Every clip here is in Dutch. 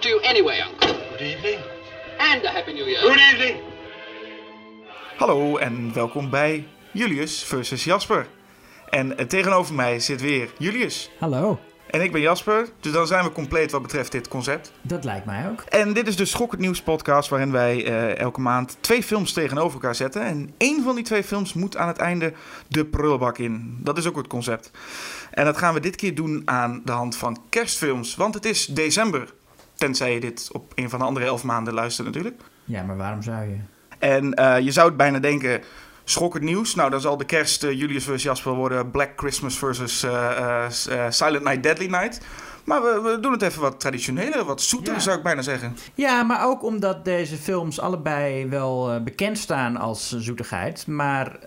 to you anyway, Uncle. Good evening. And a Happy New Year. Good evening. Hallo en welkom bij Julius versus Jasper. En eh, tegenover mij zit weer Julius. Hallo, En ik ben Jasper, dus dan zijn we compleet wat betreft dit concept. dat lijkt mij ook. En dit is de Schokkend Nieuws podcast waarin wij eh, elke maand twee films tegenover elkaar zetten. En één van die twee films moet aan het einde de prullenbak in. Dat is ook het concept. En dat gaan we dit keer doen aan de hand van kerstfilms, want het is december. Tenzij je dit op een van de andere elf maanden luistert natuurlijk. Ja, maar waarom zou je? En eh, je zou het bijna denken, schokkend nieuws. Nou, dan zal de kerst eh, Julius versus Jasper worden Black Christmas versus eh, Silent Night, Deadly Night. Maar we, we doen het even wat traditioneler, wat zoeter Ja. zou ik bijna zeggen. Ja, maar ook omdat deze films allebei wel bekend staan als zoetigheid, maar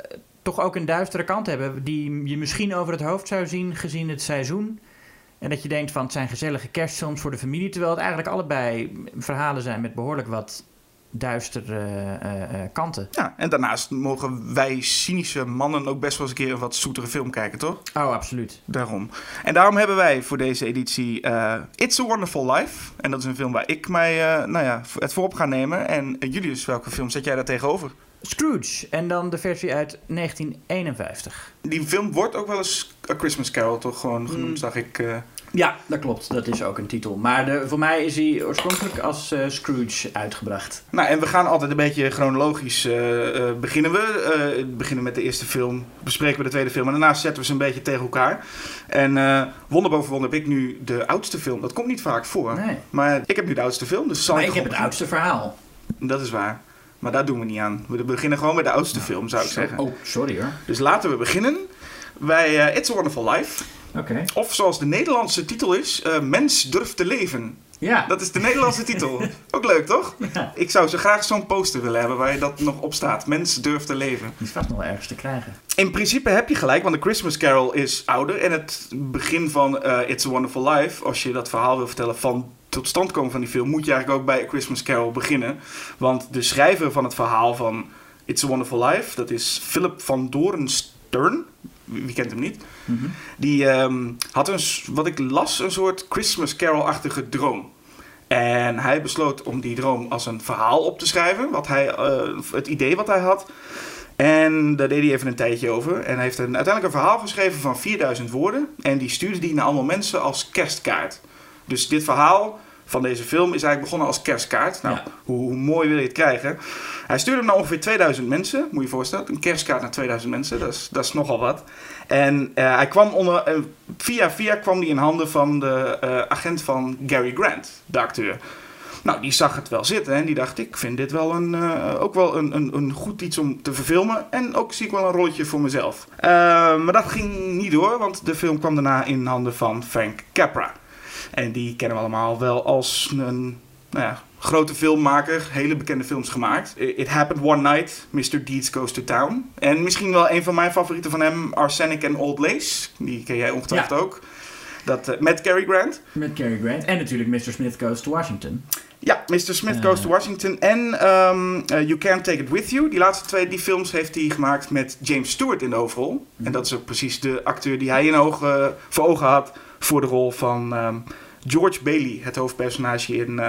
toch ook een duistere kant hebben die je misschien over het hoofd zou zien gezien het seizoen. En dat je denkt van het zijn gezellige kerstfilms voor de familie, terwijl het eigenlijk allebei verhalen zijn met behoorlijk wat duistere eh, eh, kanten. Ja, en daarnaast mogen wij cynische mannen ook best wel eens een keer een wat zoetere film kijken, toch? Oh, absoluut. Daarom. En daarom hebben wij voor deze editie eh, It's a Wonderful Life. En dat is een film waar ik mij, eh, nou ja, het voor op ga nemen. En eh, Julius, welke film zet jij daar tegenover? Scrooge en dan de versie uit 1951. Die film wordt ook wel eens A Christmas Carol toch gewoon genoemd, Mm. zag ik. eh. Ja, dat klopt. Dat is ook een titel. Maar de, voor mij is hij oorspronkelijk als eh, Scrooge uitgebracht. Nou, en we gaan altijd een beetje chronologisch eh, beginnen we. Beginnen met de eerste film, bespreken we de tweede film en daarna zetten we ze een beetje tegen elkaar. En wonder boven wonder heb ik nu de oudste film. Dat komt niet vaak voor. Nee. Maar ik heb nu de oudste film, dus zal Maar ik ik heb het oudste verhaal. Dat is waar. Maar daar doen we niet aan. We beginnen gewoon met de oudste film, zou ik zeggen. Oh, sorry hoor. Dus laten we beginnen bij eh, It's a Wonderful Life. Oké. Of zoals de Nederlandse titel is, eh, Mens durft te leven. Ja. Dat is de Nederlandse titel. Ook leuk, toch? Ja. Ik zou zo graag zo'n poster willen hebben waar je dat nog op staat. Mens durft te leven. Die is vast nog wel ergens te krijgen. In principe heb je gelijk, want de Christmas Carol is ouder. En het begin van eh, It's a Wonderful Life, als je dat verhaal wil vertellen van tot stand komen van die film, moet je eigenlijk ook bij A Christmas Carol beginnen. Want de schrijver van het verhaal van It's a Wonderful Life, dat is Philip van Dorenstern. Wie kent hem niet? Mhm. Die ehm, had een, wat ik las, een soort Christmas Carol-achtige droom. En hij besloot om die droom als een verhaal op te schrijven. Wat hij, eh, het idee wat hij had. En daar deed hij even een tijdje over. En hij heeft een, uiteindelijk een verhaal geschreven van 4000 woorden. En die stuurde die naar allemaal mensen als kerstkaart. Dus dit verhaal van deze film is eigenlijk begonnen als kerstkaart. Nou, Ja. hoe, hoe mooi wil je het krijgen? Hij stuurde hem naar ongeveer 2000 mensen. Moet je je voorstellen. Een kerstkaart naar 2000 mensen. Dat is, dat is nogal wat. En eh, hij kwam onder, eh, via via kwam hij in handen van de eh, agent van Gary Grant, de acteur. Nou, die zag het wel zitten en die dacht, ik vind dit wel een, ook wel een, een, een goed iets om te verfilmen. En ook zie ik wel een rolletje voor mezelf. Maar dat ging niet door, want de film kwam daarna in handen van Frank Capra. En die kennen we allemaal wel als een nou ja, grote filmmaker, hele bekende films gemaakt. It Happened One Night, Mr. Deeds Goes to Town. En misschien wel een van mijn favorieten van hem, Arsenic and Old Lace. Die ken jij ongetwijfeld ook. Dat, eh, met Cary Grant. Met Cary Grant. En natuurlijk Mr. Smith Goes to Washington. Ja, Mr. Smith Eh. Goes to Washington en ehm, eh, You Can't Take It With You. Die laatste twee die films heeft hij gemaakt met James Stewart in de hoofdrol. En dat is ook precies de acteur die hij in ogen, voor ogen had voor de rol van ehm, George Bailey, het hoofdpersonage in eh,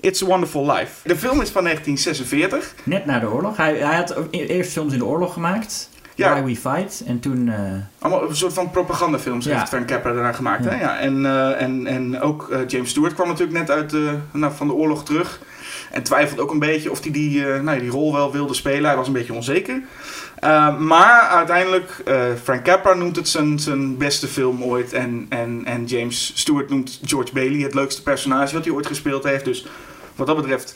It's a Wonderful Life. De film is van 1946. Net na de oorlog. Hij, hij had e- eerst films in de oorlog gemaakt. Ja. Why We Fight. En toen... eh, Allemaal een soort van propagandafilms Ja. heeft Frank Capra daarna gemaakt. Hè? Ja. En, eh, en, en ook James Stewart kwam natuurlijk net uit de, nou, van de oorlog terug. En twijfelde ook een beetje of hij die, nou, die rol wel wilde spelen. Hij was een beetje onzeker. Uh, maar uiteindelijk, uh, Frank Capra noemt het zijn, zijn beste film ooit. En, en, en James Stewart noemt George Bailey het leukste personage wat hij ooit gespeeld heeft. Dus wat dat betreft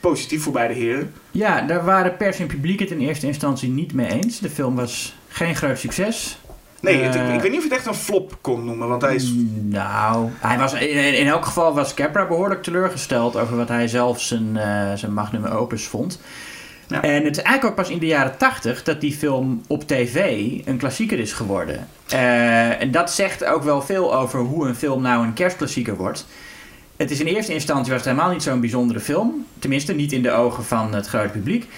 positief voor beide heren. Ja, daar waren pers en publiek het in eerste instantie niet mee eens. De film was geen groot succes. Nee, het- Eh, ik, ik weet niet of je het echt een flop kon noemen. Want hij is Nou, hij was, in, in elk geval was Capra behoorlijk teleurgesteld over wat hij zelf zijn, eh, zijn magnum opus vond. En het is eigenlijk ook pas in de jaren tachtig dat die film op tv een klassieker is geworden. Eh, en dat zegt ook wel veel over hoe een film nou een kerstklassieker wordt. Het is in eerste instantie was het helemaal niet zo'n bijzondere film. Tenminste, niet in de ogen van het grote publiek.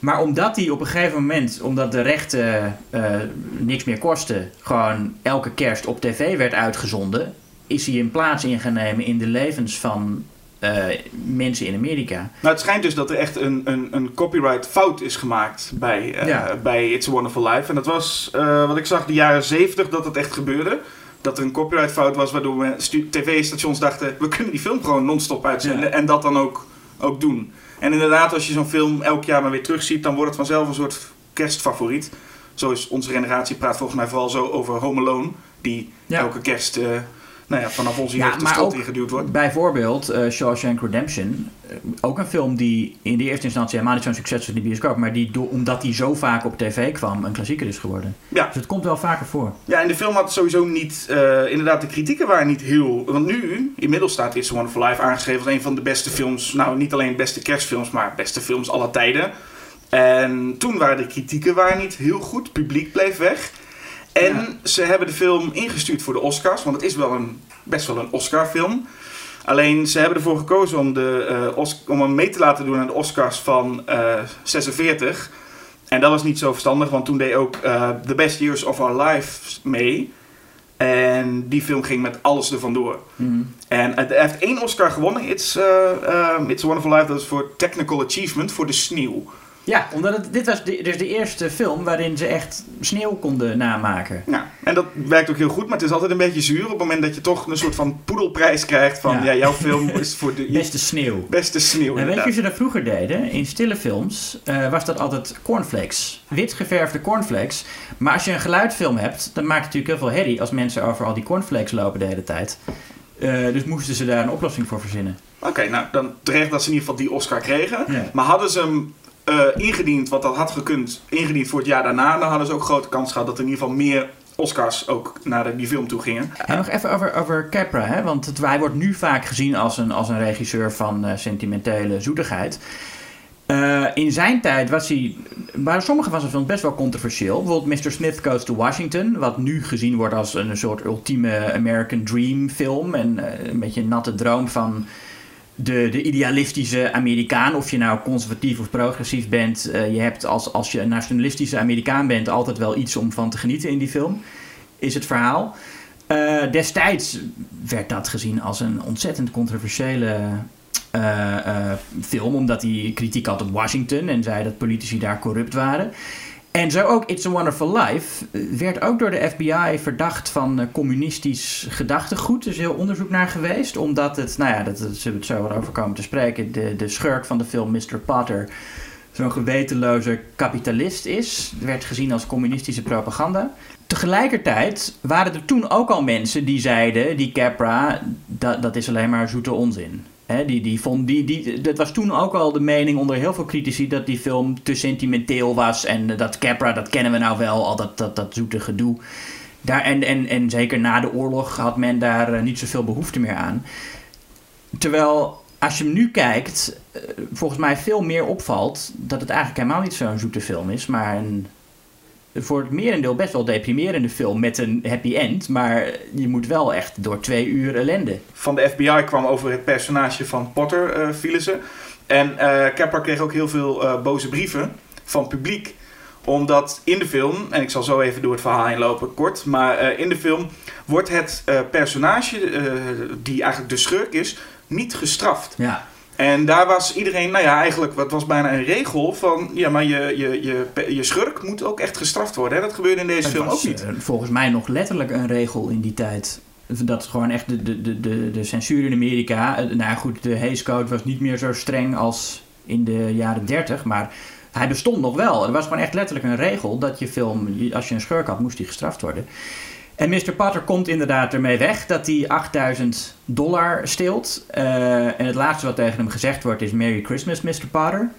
Maar omdat die op een gegeven moment, omdat de rechten eh, niks meer kosten, gewoon elke kerst op tv werd uitgezonden, is hij een plaats in gaan nemen in de levens van eh, mensen in Amerika. Nou, het schijnt dus dat er echt een, een, een copyright fout is gemaakt bij, eh, Ja. bij It's a Wonderful Life. En dat was, eh, wat ik zag, de jaren 70 dat het echt gebeurde. Dat er een copyright fout was waardoor tv-stations dachten... we kunnen die film gewoon non-stop uitzenden Ja. en dat dan ook, ook doen. En inderdaad, als je zo'n film elk jaar maar weer terugziet... dan wordt het vanzelf een soort kerstfavoriet. Zo is onze generatie praat volgens mij vooral zo over Home Alone... die Ja. elke kerst nou ja, vanaf onze Ja, jeugd de strot ook ingeduwd wordt. Bijvoorbeeld eh, Shawshank Redemption. Eh, ook een film die in de eerste instantie helemaal niet zo'n succes was in de bioscoop. Maar die, door- omdat die zo vaak op tv kwam, een klassieker is geworden. Ja. Dus het komt wel vaker voor. Ja, en de film had sowieso niet... eh, inderdaad, de kritieken waren niet heel... Want nu, inmiddels staat It's a Wonderful Life aangeschreven als een van de beste films... Nou, niet alleen beste kerstfilms, maar beste films aller tijden. En toen waren de kritieken waren niet heel goed. Het publiek bleef weg. En Ja. ze hebben de film ingestuurd voor de Oscars. Want het is wel een, best wel een Oscar-film. Alleen, ze hebben ervoor gekozen om, de, eh, om hem mee te laten doen aan de Oscars van eh 46... En dat was niet zo verstandig, want toen deed ook eh, The Best Years of Our Lives mee. En die film ging met alles er vandoor. Mhm. En hij heeft één Oscar gewonnen, It's, It's a Wonderful Life. Dat is voor Technical Achievement, voor de sneeuw. Ja, omdat het, dit was de, dus de eerste film waarin ze echt sneeuw konden namaken. Ja, en dat werkt ook heel goed, maar het is altijd een beetje zuur op het moment dat je toch een soort van poedelprijs krijgt van... Ja. Ja, jouw film is voor de Beste sneeuw. beste sneeuw. En weet je hoe ze dat vroeger deden? In stille films eh, was dat altijd cornflakes. Wit geverfde cornflakes. Maar als je een geluidfilm hebt, dan maakt het natuurlijk heel veel herrie als mensen over al die cornflakes lopen de hele tijd. Eh, dus moesten ze daar een oplossing voor verzinnen. Oké, nou dan terecht dat ze in ieder geval die Oscar kregen. Ja. Maar hadden ze hem eh, ingediend, wat dat had gekund, ingediend voor het jaar daarna, dan hadden ze ook grote kans gehad dat er in ieder geval meer Oscars ook naar die film toe gingen. En nog even over, over Capra, hè? want het, hij wordt nu vaak gezien als een, als een regisseur van eh, sentimentele zoetigheid. Eh, in zijn tijd was hij, waren sommige van zijn films best wel controversieel. Bijvoorbeeld Mr. Smith Goes to Washington, wat nu gezien wordt als een soort ultieme American Dream film. En een beetje een natte droom van de, de idealistische Amerikaan. Of je nou conservatief of progressief bent, eh, je hebt als, als je een nationalistische Amerikaan bent altijd wel iets om van te genieten in die film. Is het verhaal. Eh, destijds werd dat gezien als een ontzettend controversiële eh, film, omdat hij kritiek had op Washington en zei dat politici daar corrupt waren. En zo ook It's a Wonderful Life eh, werd ook door de FBI verdacht van eh, communistisch gedachtegoed. Er is heel onderzoek naar geweest, omdat het, nou ja, dat, we het zo over komen te spreken, de, de schurk van de film Mr. Potter zo'n gewetenloze kapitalist is. werd gezien als communistische propaganda. Tegelijkertijd waren er toen ook al mensen die zeiden, die Capra, dat, dat is alleen maar zoete onzin. Hè, die, die vond, die, die, dat was toen ook al de mening onder heel veel critici dat die film te sentimenteel was. En dat Capra, dat kennen we nou wel, al dat, dat, dat zoete gedoe. Daar, en, en, en zeker na de oorlog had men daar eh, niet zoveel behoefte meer aan. Terwijl als je hem nu kijkt, eh, volgens mij veel meer opvalt dat het eigenlijk helemaal niet zo'n zoete film is, maar een voor het merendeel best wel deprimerende film met een happy end. Maar je moet wel echt door twee uur ellende. Van de FBI kwam over het personage van Potter, eh vielen ze. En eh Capra kreeg ook heel veel eh, boze brieven van publiek omdat in de film, en ik zal zo even door het verhaal heen lopen, kort. Maar in de film wordt het personage, die eigenlijk de schurk is, niet gestraft. Ja. En daar was iedereen, nou ja, eigenlijk, wat was bijna een regel van, ja, maar je, je, je, je schurk moet ook echt gestraft worden. Hè? Dat gebeurde in deze Het film was, ook niet. eh, volgens mij nog letterlijk een regel in die tijd. Dat gewoon echt de, de, de, de, de censuur in Amerika. eh, Nou ja, goed, de Hays Code was niet meer zo streng als in de jaren 30. Maar hij bestond nog wel. Er was gewoon echt letterlijk een regel dat je film, als je een schurk had, moest die gestraft worden. En Mr. Potter komt inderdaad ermee weg dat hij 8000 dollar steelt. Eh, en het laatste wat tegen hem gezegd wordt is Merry Christmas, Mr. Potter.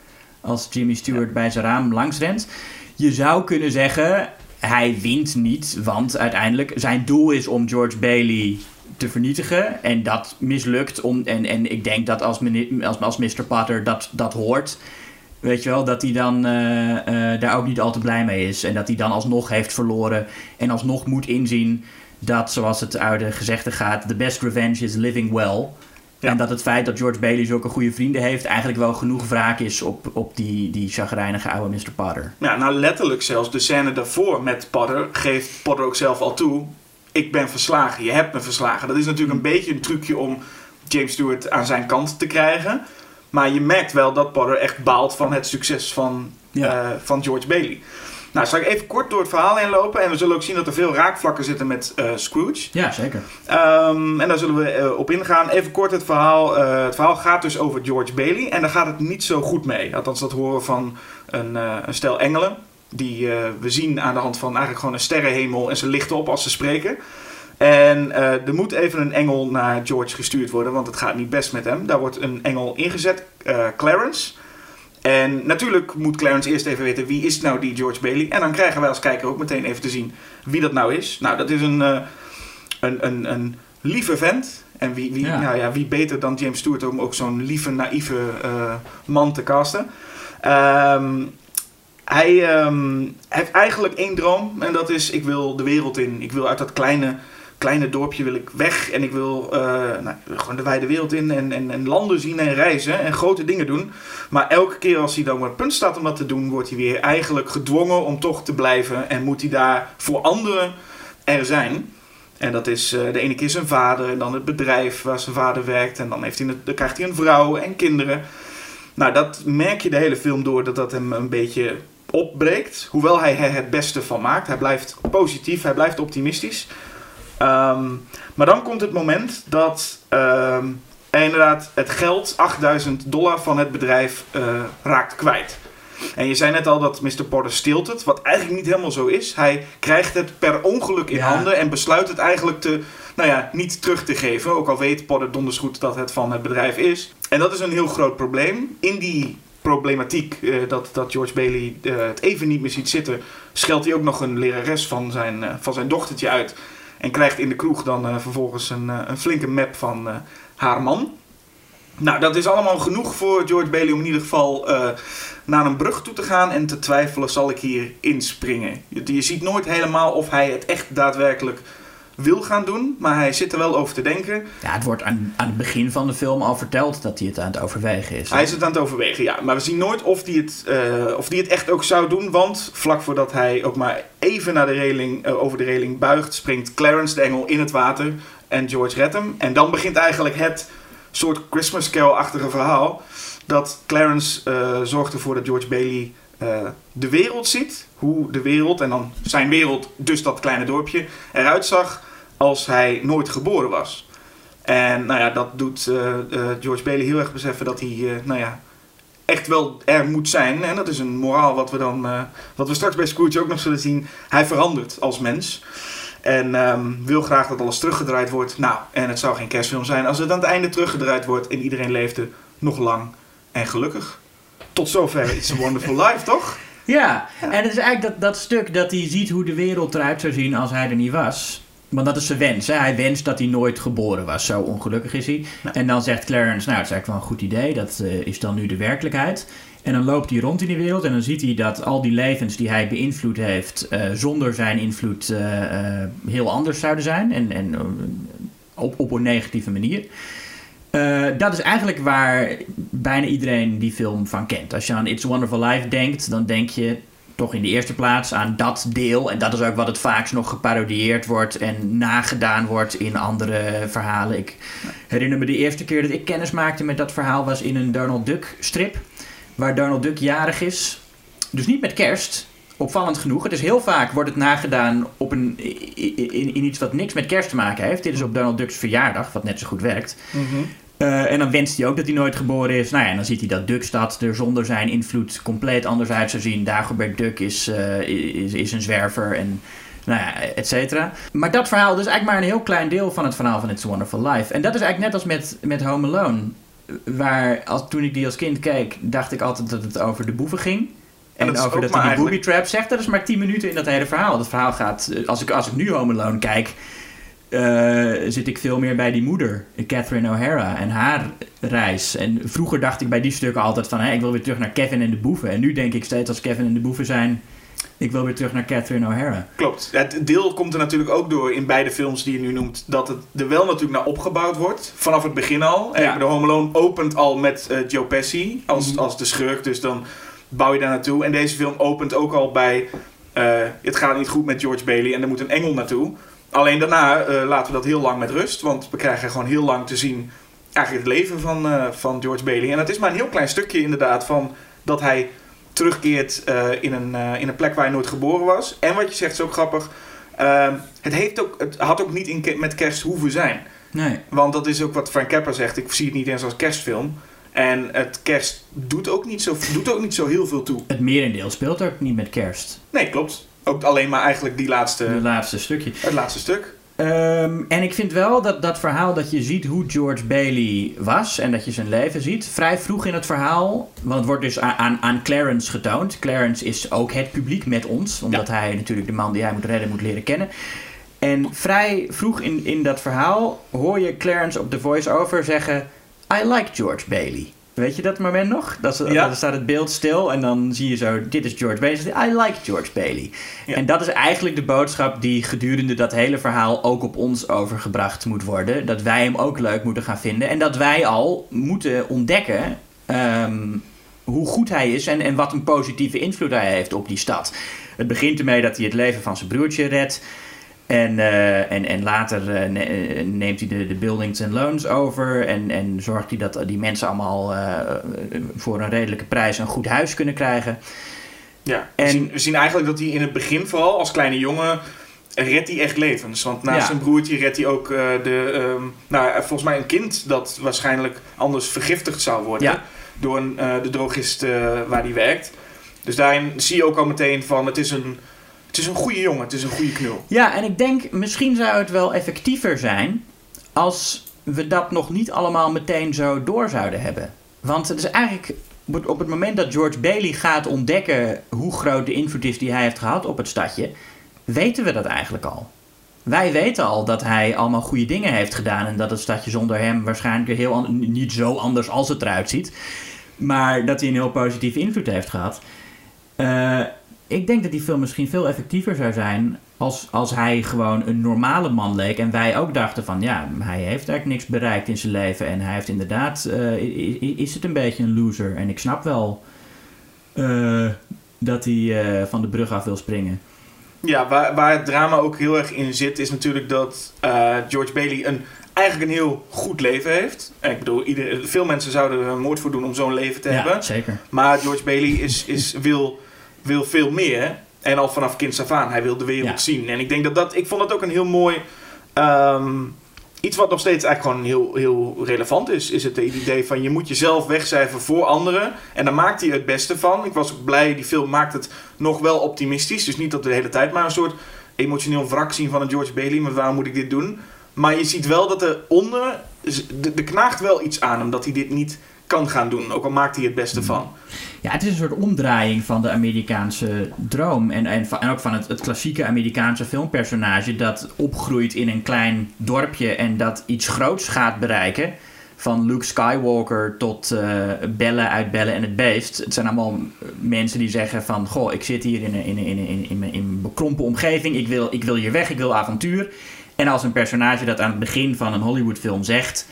Als Jimmy Stewart bij zijn raam langs rent. Je zou kunnen zeggen, hij wint niet, want uiteindelijk zijn doel is om George Bailey te vernietigen. En dat mislukt. Om, en, en ik denk dat als, meni- als, als Mr. Potter dat, dat hoort, weet je wel, dat hij dan eh, eh, daar ook niet al te blij mee is. En dat hij dan alsnog heeft verloren en alsnog moet inzien dat, zoals het oude gezegde gaat, the best revenge is living well. Ja. En dat het feit dat George Bailey zulke goede vrienden heeft, eigenlijk wel genoeg wraak is op, op die, die chagrijnige oude Mr. Potter. Ja, nou letterlijk zelfs. De scène daarvoor met Potter geeft Potter ook zelf al toe. Ik ben verslagen, je hebt me verslagen. Dat is natuurlijk een beetje een trucje om James Stewart aan zijn kant te krijgen. Maar je merkt wel dat Potter echt baalt van het succes van, Ja. eh, van George Bailey. Nou, zal ik even kort door het verhaal heen lopen. En we zullen ook zien dat er veel raakvlakken zitten met eh, Scrooge. Ja, zeker. Ehm, en daar zullen we eh, op ingaan. Even kort het verhaal. Het verhaal gaat dus over George Bailey. En daar gaat het niet zo goed mee. Althans, dat horen we van een, een stel engelen. Die we zien aan de hand van eigenlijk gewoon een sterrenhemel. En ze lichten op als ze spreken. En eh, er moet even een engel naar George gestuurd worden. Want het gaat niet best met hem. Daar wordt een engel ingezet. eh, Clarence. En natuurlijk moet Clarence eerst even weten wie is nou die George Bailey. En dan krijgen wij als kijker ook meteen even te zien wie dat nou is. Nou, dat is een, eh, een, een, een lieve vent. En wie, wie, Ja. Nou ja, wie beter dan James Stewart om ook zo'n lieve, naïeve man te casten. Ehm, hij ehm, heeft eigenlijk één droom. En dat is, ik wil de wereld in. Ik wil uit dat kleine, kleine dorpje wil ik weg. En ik wil eh, nou, gewoon de wijde wereld in. En, en, en landen zien en reizen. En grote dingen doen. Maar elke keer als hij dan op het punt staat om dat te doen... wordt hij weer eigenlijk gedwongen om toch te blijven. En moet hij daar voor anderen er zijn... En dat is eh, de ene keer zijn vader en dan het bedrijf waar zijn vader werkt. En dan, heeft hij dan krijgt hij een vrouw en kinderen. Nou, dat merk je de hele film door dat dat hem een beetje opbreekt. Hoewel hij er het beste van maakt. Hij blijft positief, hij blijft optimistisch. Ehm, maar dan komt het moment dat ehm, hij inderdaad het geld, 8000 dollar van het bedrijf, eh, raakt kwijt. En je zei net al dat Mr. Porter steelt het, wat eigenlijk niet helemaal zo is. Hij krijgt het per ongeluk in Ja. handen en besluit het eigenlijk te, nou ja, niet terug te geven. Ook al weet Porter donders goed dat het van het bedrijf is. En dat is een heel groot probleem. In die problematiek eh, dat, dat George Bailey eh, het even niet meer ziet zitten, scheldt hij ook nog een lerares van zijn, van zijn dochtertje uit. En krijgt in de kroeg dan eh, vervolgens een, eh, een flinke map van eh, haar man. Nou, dat is allemaal genoeg voor George Bailey om in ieder geval naar een brug toe te gaan en te twijfelen: zal ik hier inspringen? Je, je ziet nooit helemaal of hij het echt daadwerkelijk wil gaan doen, maar hij zit er wel over te denken. Ja, het wordt aan, aan het begin van de film al verteld dat hij het aan het overwegen is. Hij is het aan het overwegen, ja. Maar we zien nooit of hij het, eh, of die het echt ook zou doen. Want vlak voordat hij ook maar even naar de reling, eh, over de reling buigt, springt Clarence de Engel in het water en George redt hem. En dan begint eigenlijk het soort Christmas Carol-achtige verhaal. Dat Clarence eh, zorgt ervoor dat George Bailey de wereld ziet. Hoe de wereld, en dan zijn wereld, dus dat kleine dorpje, eruit zag als hij nooit geboren was. En nou ja, dat doet eh, eh, George Bailey heel erg beseffen dat hij, eh, nou ja, echt wel er moet zijn. En dat is een moraal wat we dan, wat we straks bij Scrooge ook nog zullen zien. Hij verandert als mens. En ehm, wil graag dat alles teruggedraaid wordt. Nou, en het zou geen kerstfilm zijn als het aan het einde teruggedraaid wordt en iedereen leefde nog lang en gelukkig. Tot zover It's a Wonderful Life, toch? Ja, en het is eigenlijk dat, dat stuk dat hij ziet hoe de wereld eruit zou zien als hij er niet was. Want dat is zijn wens. Hè? Hij wenst dat hij nooit geboren was. Zo ongelukkig is hij. Ja. En dan zegt Clarence, nou, dat is eigenlijk wel een goed idee. Dat eh, is dan nu de werkelijkheid. En dan loopt hij rond in die wereld en dan ziet hij dat al die levens die hij beïnvloed heeft, eh, zonder zijn invloed eh, heel anders zouden zijn. En, en op, op een negatieve manier. Dat is eigenlijk waar bijna iedereen die film van kent. Als je aan It's a Wonderful Life denkt, dan denk je toch in de eerste plaats aan dat deel. En dat is ook wat het vaakst nog geparodieerd wordt en nagedaan wordt in andere verhalen. Ik herinner me de eerste keer dat ik kennis maakte met dat verhaal was in een Donald Duck strip. Waar Donald Duck jarig is. Dus niet met kerst. Opvallend genoeg. Het is heel vaak wordt het nagedaan op een, in, iets wat niks met kerst te maken heeft. Dit is op Donald Duck's verjaardag, wat net zo goed werkt. Eh, en dan wenst hij ook dat hij nooit geboren is. Nou ja, en dan ziet hij dat Duckstad er zonder zijn invloed compleet anders uit zou zien. Dagobert Duck is, eh, is, is een zwerver en nou ja, et cetera. Maar dat verhaal dus eigenlijk maar een heel klein deel van het verhaal van It's a Wonderful Life. En dat is eigenlijk net als met, met Home Alone. Waar als, toen ik die als kind keek, dacht ik altijd dat het over de boeven ging. En, dat is over dat hij die eigenlijk- booby trap zegt. Dat is maar 10 minuten in dat hele verhaal. Dat verhaal gaat, eh, als ik, als ik nu Home Alone kijk, eh, zit ik veel meer bij die moeder, Catherine O'Hara, en haar reis. En vroeger dacht ik bij die stukken altijd van, hé, ik wil weer terug naar Kevin en de boeven. En nu denk ik steeds als Kevin en de boeven zijn, ik wil weer terug naar Catherine O'Hara. Klopt. Het deel komt er natuurlijk ook door in beide films die je nu noemt. Dat het er wel natuurlijk naar opgebouwd wordt. Vanaf het begin al. Ja. En de Home Alone opent al met eh, Joe Pesci als, Mhm. als de schurk. Dus dan bouw je daar naartoe. En deze film opent ook al bij... eh, het gaat niet goed met George Bailey en er moet een engel naartoe. Alleen daarna eh, laten we dat heel lang met rust. Want we krijgen gewoon heel lang te zien eigenlijk het leven van, eh, van George Bailey. En het is maar een heel klein stukje inderdaad van dat hij terugkeert eh, in, een, in een plek waar hij nooit geboren was. En wat je zegt is ook grappig. eh, het, heeft ook, het had ook niet in, met kerst hoeven zijn. Nee. Want dat is ook wat Frank Capra zegt. Ik zie het niet eens als kerstfilm. En het kerst doet ook niet zo, doet ook niet zo heel veel toe. Het merendeel speelt ook niet met kerst. Nee, klopt. Ook alleen maar eigenlijk die laatste, Het laatste stukje. het laatste stuk. Ehm, en ik vind wel dat dat verhaal dat je ziet hoe George Bailey was en dat je zijn leven ziet, vrij vroeg in het verhaal, want het wordt dus aan, aan, aan Clarence getoond. Clarence is ook het publiek met ons, omdat hij natuurlijk de man die hij moet redden moet leren kennen. En vrij vroeg in, in dat verhaal hoor je Clarence op de voice-over zeggen: I like George Bailey. Weet je dat moment nog? Dat, Ja. Dan staat het beeld stil en dan zie je zo: dit is George Bailey. I like George Bailey. Ja. En dat is eigenlijk de boodschap die gedurende dat hele verhaal ook op ons overgebracht moet worden. Dat wij hem ook leuk moeten gaan vinden. En dat wij al moeten ontdekken ehm, hoe goed hij is en, en wat een positieve invloed hij heeft op die stad. Het begint ermee dat hij het leven van zijn broertje redt. En, eh, en, en later eh, eh, neemt hij de, de buildings en loans over. En, en zorgt hij dat die mensen allemaal voor een redelijke prijs een goed huis kunnen krijgen. Ja. En- we, zien, we zien eigenlijk dat hij in het begin vooral als kleine jongen redt hij echt levens. Want naast Ja. zijn broertje redt hij ook de, ehm, nou, volgens mij een kind dat waarschijnlijk anders vergiftigd zou worden. Ja. Door een, de drogist waar hij werkt. Dus daarin zie je ook al meteen van het is een, het is een goede jongen, het is een goede knul. Ja, en ik denk misschien zou het wel effectiever zijn als we dat nog niet allemaal meteen zo door zouden hebben. Want het is eigenlijk op- het moment dat George Bailey gaat ontdekken hoe groot de invloed is die hij heeft gehad op het stadje, weten we dat eigenlijk al. Wij weten al dat hij allemaal goede dingen heeft gedaan en dat het stadje zonder hem waarschijnlijk heel niet zo anders als het eruit ziet, maar dat hij een heel positieve invloed heeft gehad. Eh, ik denk dat die film misschien veel effectiever zou zijn als, als hij gewoon een normale man leek. En wij ook dachten van ja, hij heeft eigenlijk niks bereikt in zijn leven. En hij heeft inderdaad, eh, is het een beetje een loser. En ik snap wel eh, dat hij eh, van de brug af wil springen. Ja, waar, waar het drama ook heel erg in zit, is natuurlijk dat George Bailey een, eigenlijk een heel goed leven heeft. En ik bedoel, ieder, veel mensen zouden er een moord voor doen om zo'n leven te hebben. Ja, zeker. Maar George Bailey is, is, wil, wil veel meer. En al vanaf kinds af aan. Hij wil de wereld Ja. zien. En ik denk dat dat... Ik vond dat ook een heel mooi... ehm, iets wat nog steeds eigenlijk gewoon heel, heel relevant is. Is het idee van je moet jezelf wegcijferen voor anderen. En daar maakt hij het beste van. Ik was ook blij. Die film maakt het nog wel optimistisch. Dus niet dat we de hele tijd maar een soort emotioneel wrak zien van een George Bailey. Maar waarom moet ik dit doen? Maar je ziet wel dat er onder... Er knaagt wel iets aan hem dat hij dit niet kan gaan doen. Ook al maakt hij het beste van. Ja, het is een soort omdraaiing van de Amerikaanse droom. En, en, en ook van het, het klassieke Amerikaanse filmpersonage dat opgroeit in een klein dorpje en dat iets groots gaat bereiken. Van Luke Skywalker tot eh Bellen uit Bellen en het Beest. Het zijn allemaal mensen die zeggen van... Goh, ik zit hier in een, in een, in een, in een, in bekrompen omgeving. Ik wil, ik wil hier weg, ik wil avontuur. En als een personage dat aan het begin van een Hollywoodfilm zegt...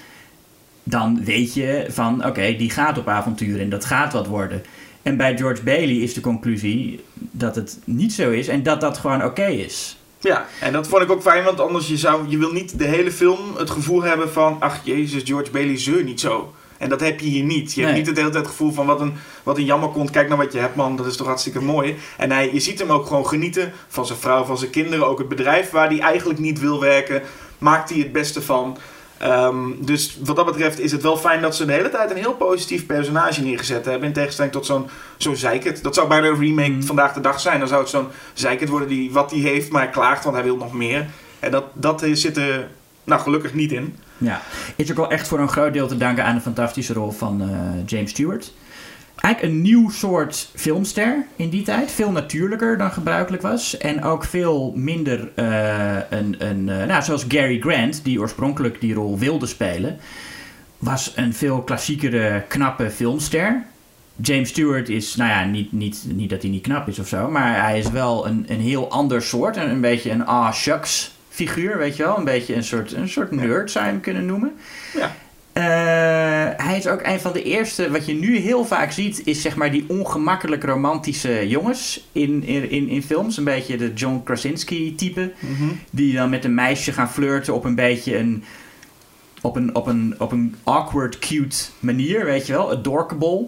Dan weet je van, oké, die gaat op avontuur en dat gaat wat worden. En bij George Bailey is de conclusie dat het niet zo is en dat dat gewoon oké is. Ja, en dat vond ik ook fijn, want anders je zou, je wil niet de hele film het gevoel hebben van, ach jezus, George Bailey zeur niet zo. En dat heb je hier niet. Je hebt niet het hele tijd het gevoel van wat een, wat een jammer komt. Kijk naar wat je hebt, man. Dat is toch hartstikke mooi. En hij, je ziet hem ook gewoon genieten van zijn vrouw, van zijn kinderen. Ook het bedrijf waar hij eigenlijk niet wil werken, maakt hij het beste van. Ehm, dus wat dat betreft is het wel fijn dat ze de hele tijd een heel positief personage neergezet hebben. In tegenstelling tot zo'n zo'n zeikert. Dat zou bijna een remake Mhm. vandaag de dag zijn. Dan zou het zo'n zeikert worden die wat hij heeft, maar hij klaagt, want hij wil nog meer. En dat, dat zit er nou, gelukkig niet in. Ja, is ook wel echt voor een groot deel te danken aan de fantastische rol van eh, James Stewart. Eigenlijk een nieuw soort filmster in die tijd. Veel natuurlijker dan gebruikelijk was. En ook veel minder eh, een, een eh, nou, zoals Gary Grant, die oorspronkelijk die rol wilde spelen, was een veel klassiekere, knappe filmster. James Stewart is, nou ja, niet, niet, niet dat hij niet knap is of zo, maar hij is wel een, een heel ander soort. Een, een beetje een ah shucks figuur, weet je wel. Een beetje een soort, een soort nerd zou je hem kunnen noemen. Ja. Eh, hij is ook een van de eerste, wat je nu heel vaak ziet, is zeg maar die ongemakkelijk romantische jongens in, in, in, in films. Een beetje de John Krasinski type. Die dan met een meisje gaan flirten op een beetje een op een, op een, op een awkward, cute manier, weet je wel, adorkable.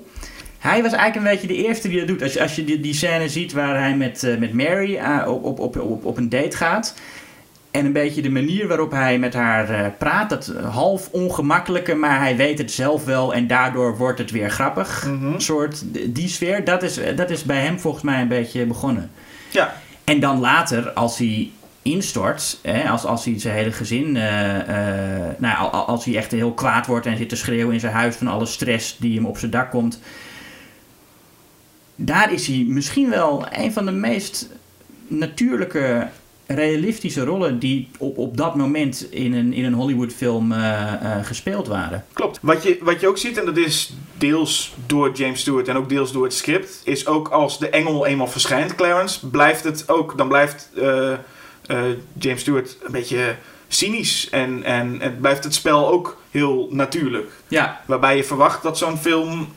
Hij was eigenlijk een beetje de eerste die dat doet. Als je, als je die, die scène ziet waar hij met, eh, met Mary eh, op, op, op, op, op een date gaat. En een beetje de manier waarop hij met haar eh, praat. Dat half ongemakkelijke, maar hij weet het zelf wel. En daardoor wordt het weer grappig. Mhm. soort, die sfeer, dat is, dat is bij hem volgens mij een beetje begonnen. Ja, En dan later, als hij instort, hè, als, als hij zijn hele gezin, eh, eh, nou, als hij echt heel kwaad wordt en zit te schreeuwen in zijn huis van alle stress die hem op zijn dak komt, daar is hij misschien wel een van de meest natuurlijke, realistische rollen die op, op dat moment in een, in een Hollywood-film eh, eh, gespeeld waren. klopt. Wat je, wat je ook ziet, en dat is deels door James Stewart en ook deels door het script, is ook als de engel eenmaal verschijnt, Clarence, blijft het ook, dan blijft eh, James Stewart een beetje cynisch en, en het blijft het spel ook heel natuurlijk. Ja, Waarbij je verwacht dat zo'n film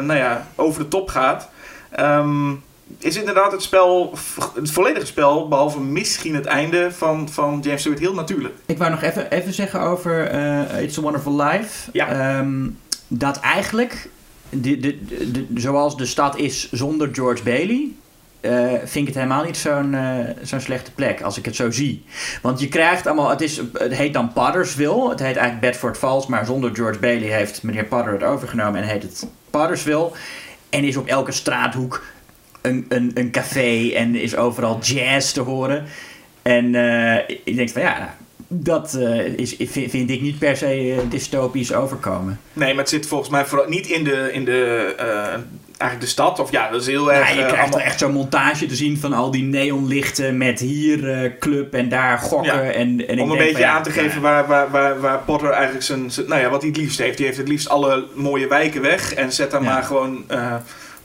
nou ja, over de top gaat. Ehm, is inderdaad het spel, het volledige spel, behalve misschien het einde van, van James Stewart, heel natuurlijk. Ik wou nog even, even zeggen over eh, It's a Wonderful Life. Ja. Ehm, dat eigenlijk, de, de, de, zoals de stad is zonder George Bailey, eh, vind ik het helemaal niet zo'n eh, zo'n slechte plek als ik het zo zie. Want je krijgt allemaal, het, is, het heet dan Pottersville. Het heet eigenlijk Bedford Falls, maar zonder George Bailey heeft meneer Potter het overgenomen en heet het Pottersville. En is op elke straathoek een, een, een café en is overal jazz te horen. En eh, ik denk van ja, dat eh, is, vind, vind ik niet per se eh, dystopisch overkomen. Nee, maar het zit volgens mij vooral niet in de, in de, eh, eigenlijk de stad. Of ja, dat is heel erg... Ja, je krijgt allemaal- wel echt zo'n montage te zien van al die neonlichten met hier club en daar gokken. Ja. En, en ik Om een beetje van, ja, aan te geven waar, waar, waar, waar Potter eigenlijk zijn, zijn- Nou ja, wat hij het liefst heeft. Die heeft het liefst alle mooie wijken weg. En zet daar maar gewoon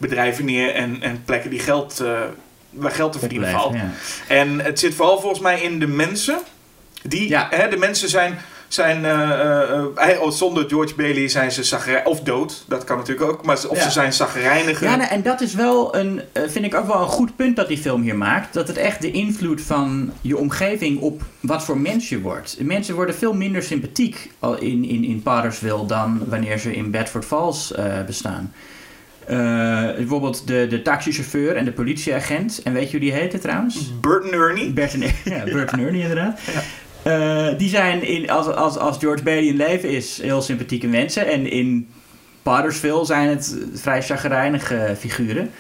bedrijven neer en, en plekken die geld, eh, waar geld te verdienen valt. ja. En het zit vooral volgens mij in de mensen. Die, Ja. hè, de mensen zijn, zijn eh, eh, oh, zonder George Bailey zijn ze zagrij of dood. Dat kan natuurlijk ook. Maar of Ja. ze zijn zagrijnigen. Ja, nou, en dat is wel een, vind ik ook wel een goed punt dat die film hier maakt. Dat het echt de invloed van je omgeving op wat voor mens je wordt. Mensen worden veel minder sympathiek al in, in, in Pottersville dan wanneer ze in Bedford Falls bestaan. Eh, bijvoorbeeld de, de taxichauffeur en de politieagent. En weet je hoe die heette trouwens? Bert en Ernie. Bert en, ja, Bert en Ernie inderdaad. Eh, die zijn, in, als, als, als George Bailey in leven is, heel sympathieke mensen. En in Pottersville zijn het vrij chagrijnige figuren.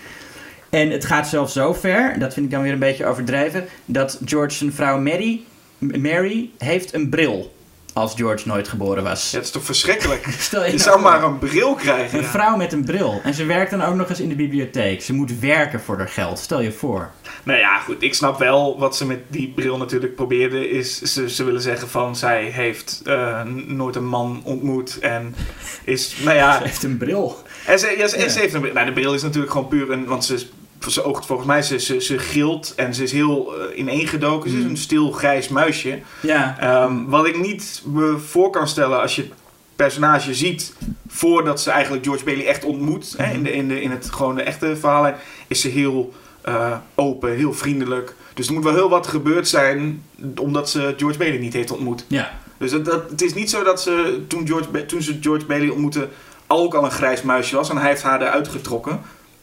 En het gaat zelfs zo ver, dat vind ik dan weer een beetje overdreven, dat George zijn vrouw Mary, Mary heeft een bril als George nooit geboren was. Ja, dat is toch verschrikkelijk. Stel Je nou zou maar een bril krijgen. Een ja. vrouw met een bril. En ze werkt dan ook nog eens in de bibliotheek. Ze moet werken voor haar geld. Stel je voor. Nou ja, goed. Ik snap wel wat ze met die bril natuurlijk probeerden. Is ze, ze willen zeggen van zij heeft eh, nooit een man ontmoet. En is, nou ja. Ze heeft een bril. En ze, ja, ze, Ja. ze heeft een bril. Nou, de bril is natuurlijk gewoon puur een. Want ze, ze oogt volgens mij, ze, ze, ze gilt en ze is heel uh, ineengedoken. Ze is Mm. een stil grijs muisje. Ja. Ehm, wat ik niet me voor kan stellen als je het personage ziet voordat ze eigenlijk George Bailey echt ontmoet, hè, in, de, in, de, in het gewoon de echte verhaal, is ze heel eh, open, heel vriendelijk. Dus er moet wel heel wat gebeurd zijn omdat ze George Bailey niet heeft ontmoet. Ja. Dus dat, dat, het is niet zo dat ze toen, George, toen ze George Bailey ontmoette ook al een grijs muisje was en hij heeft haar eruit getrokken.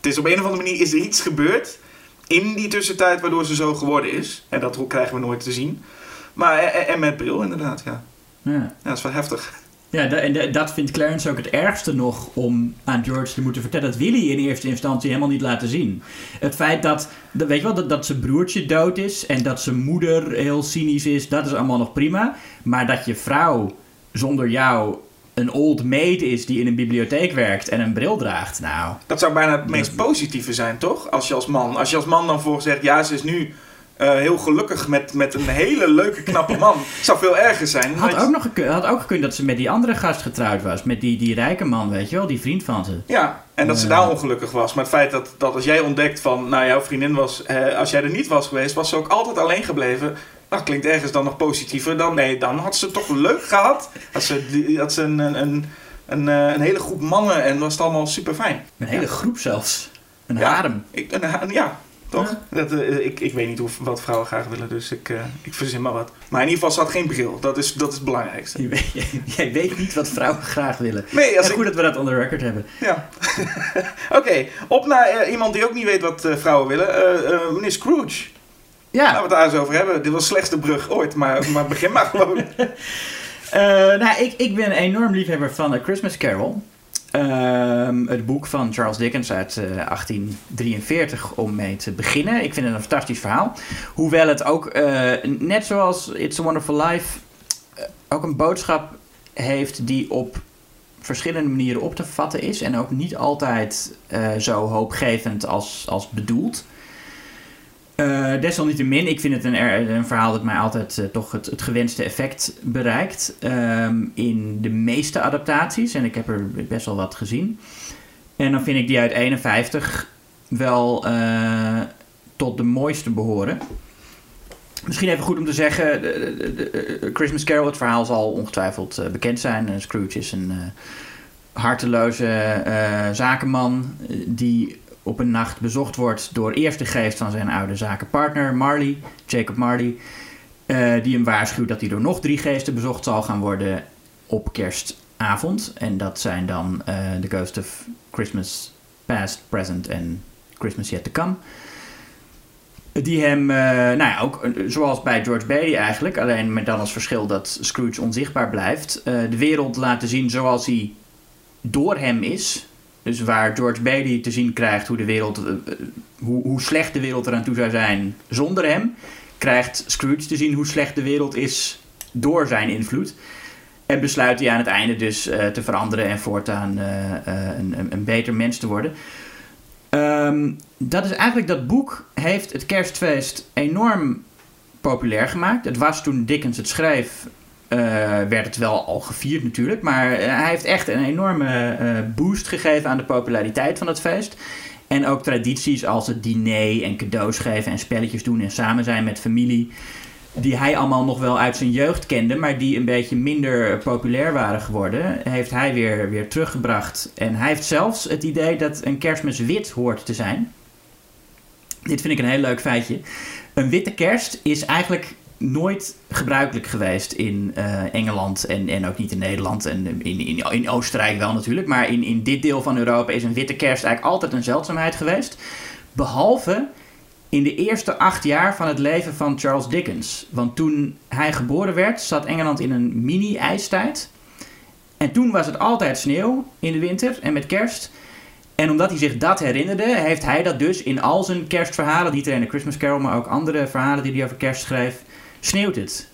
Is op een of andere manier is er iets gebeurd in die tussentijd waardoor ze zo geworden is. En dat krijgen we nooit te zien. Maar en, en met bril inderdaad, ja. Ja. Ja, dat is wel heftig. Ja, en da- dat vindt Clarence ook het ergste nog om aan George te moeten vertellen. Dat wil hij in eerste instantie helemaal niet laten zien. Het feit dat, dat weet je wel, dat, dat zijn broertje dood is en dat zijn moeder heel cynisch is, dat is allemaal nog prima. Maar dat je vrouw zonder jou een old maid is die in een bibliotheek werkt en een bril draagt, nou... Dat zou bijna het meest positieve zijn, toch? Als je als man, als je als man dan voor zegt, ja, ze is nu eh, heel gelukkig met, met een hele leuke, knappe man. zou veel erger zijn. Had ook nog gekund, had ook gekund dat ze met die andere gast getrouwd was. Met die, die rijke man, weet je wel, die vriend van ze. Ja, en dat ze Ja. daar ongelukkig was. Maar het feit dat, dat als jij ontdekt van, nou jouw vriendin was, eh, als jij er niet was geweest, was ze ook altijd alleen gebleven. Dat klinkt ergens dan nog positiever dan, nee, dan had ze het toch leuk gehad. Had ze, had ze een, een, een, een, eh, een hele groep mannen en was het allemaal super fijn. Een hele groep zelfs. Een Ja. harem. Ik, een, ja, Toch? Dat, eh, ik, ik weet niet hoe, wat vrouwen graag willen, dus ik, eh, ik verzin maar wat. Maar in ieder geval, ze had geen bril. Dat is, dat is het belangrijkste. Je weet- Jij weet niet wat vrouwen graag willen. Nee, als ik, goed dat we dat on the record hebben. Ja. Oké, op naar iemand die ook niet weet wat vrouwen willen. Meneer Scrooge. Laten Ja, we het daar eens over hebben. Dit was de slechtste brug ooit, maar, maar begin maar gewoon. Eh, nou, ik, ik ben een enorm liefhebber van A Christmas Carol. Ehm, het boek van Charles Dickens uit eh, 1843 om mee te beginnen. Ik vind het een fantastisch verhaal. Hoewel het ook, eh, net zoals It's a Wonderful Life, eh, ook een boodschap heeft die op verschillende manieren op te vatten is. En ook niet altijd eh, zo hoopgevend als, als bedoeld. Eh, desalniettemin, ik vind het een, een verhaal dat mij altijd eh, toch het, gewenste effect bereikt. ehm, in de meeste adaptaties. En ik heb er best wel wat gezien. En dan vind ik die uit 51 wel eh, tot de mooiste behoren. Misschien even goed om te zeggen, de- Christmas Carol, het verhaal zal ongetwijfeld bekend zijn. Scrooge is een harteloze zakenman die op een nacht bezocht wordt door eerst de geest van zijn oude zakenpartner Marley, Jacob Marley, eh, die hem waarschuwt dat hij door nog drie geesten bezocht zal gaan worden op kerstavond. En dat zijn dan eh The Ghost of Christmas Past, Present en Christmas Yet to Come. Die hem, eh, nou ja, ook eh, zoals bij George Bailey eigenlijk, alleen met dan als verschil dat Scrooge onzichtbaar blijft, eh, de wereld laten zien zoals hij door hem is. Dus waar George Bailey te zien krijgt hoe, de wereld, eh, hoe, hoe slecht de wereld eraan toe zou zijn zonder hem, krijgt Scrooge te zien hoe slecht de wereld is door zijn invloed. En besluit hij aan het einde dus eh, te veranderen en voortaan eh, een, een, een beter mens te worden. Ehm, dat is eigenlijk dat boek heeft het kerstfeest enorm populair gemaakt. Het was toen Dickens het schreef, eh, werd het wel al gevierd natuurlijk. Maar eh, hij heeft echt een enorme eh, boost gegeven aan de populariteit van het feest. En ook tradities als het diner en cadeaus geven en spelletjes doen en samen zijn met familie. Die hij allemaal nog wel uit zijn jeugd kende, maar die een beetje minder populair waren geworden, heeft hij weer, weer teruggebracht. En hij heeft zelfs het idee dat een kerstmis wit hoort te zijn. Dit vind ik een heel leuk feitje. Een witte kerst is eigenlijk nooit gebruikelijk geweest in eh, Engeland en, en ook niet in Nederland en in, in, in Oostenrijk wel natuurlijk. Maar in, in dit deel van Europa is een witte kerst eigenlijk altijd een zeldzaamheid geweest. Behalve in de eerste acht jaar van het leven van Charles Dickens. Want toen hij geboren werd, zat Engeland in een mini-ijstijd. En toen was het altijd sneeuw in de winter en met kerst. En omdat hij zich dat herinnerde, heeft hij dat dus in al zijn kerstverhalen, niet alleen de Christmas Carol, maar ook andere verhalen die hij over kerst schreef, sneeuwt het.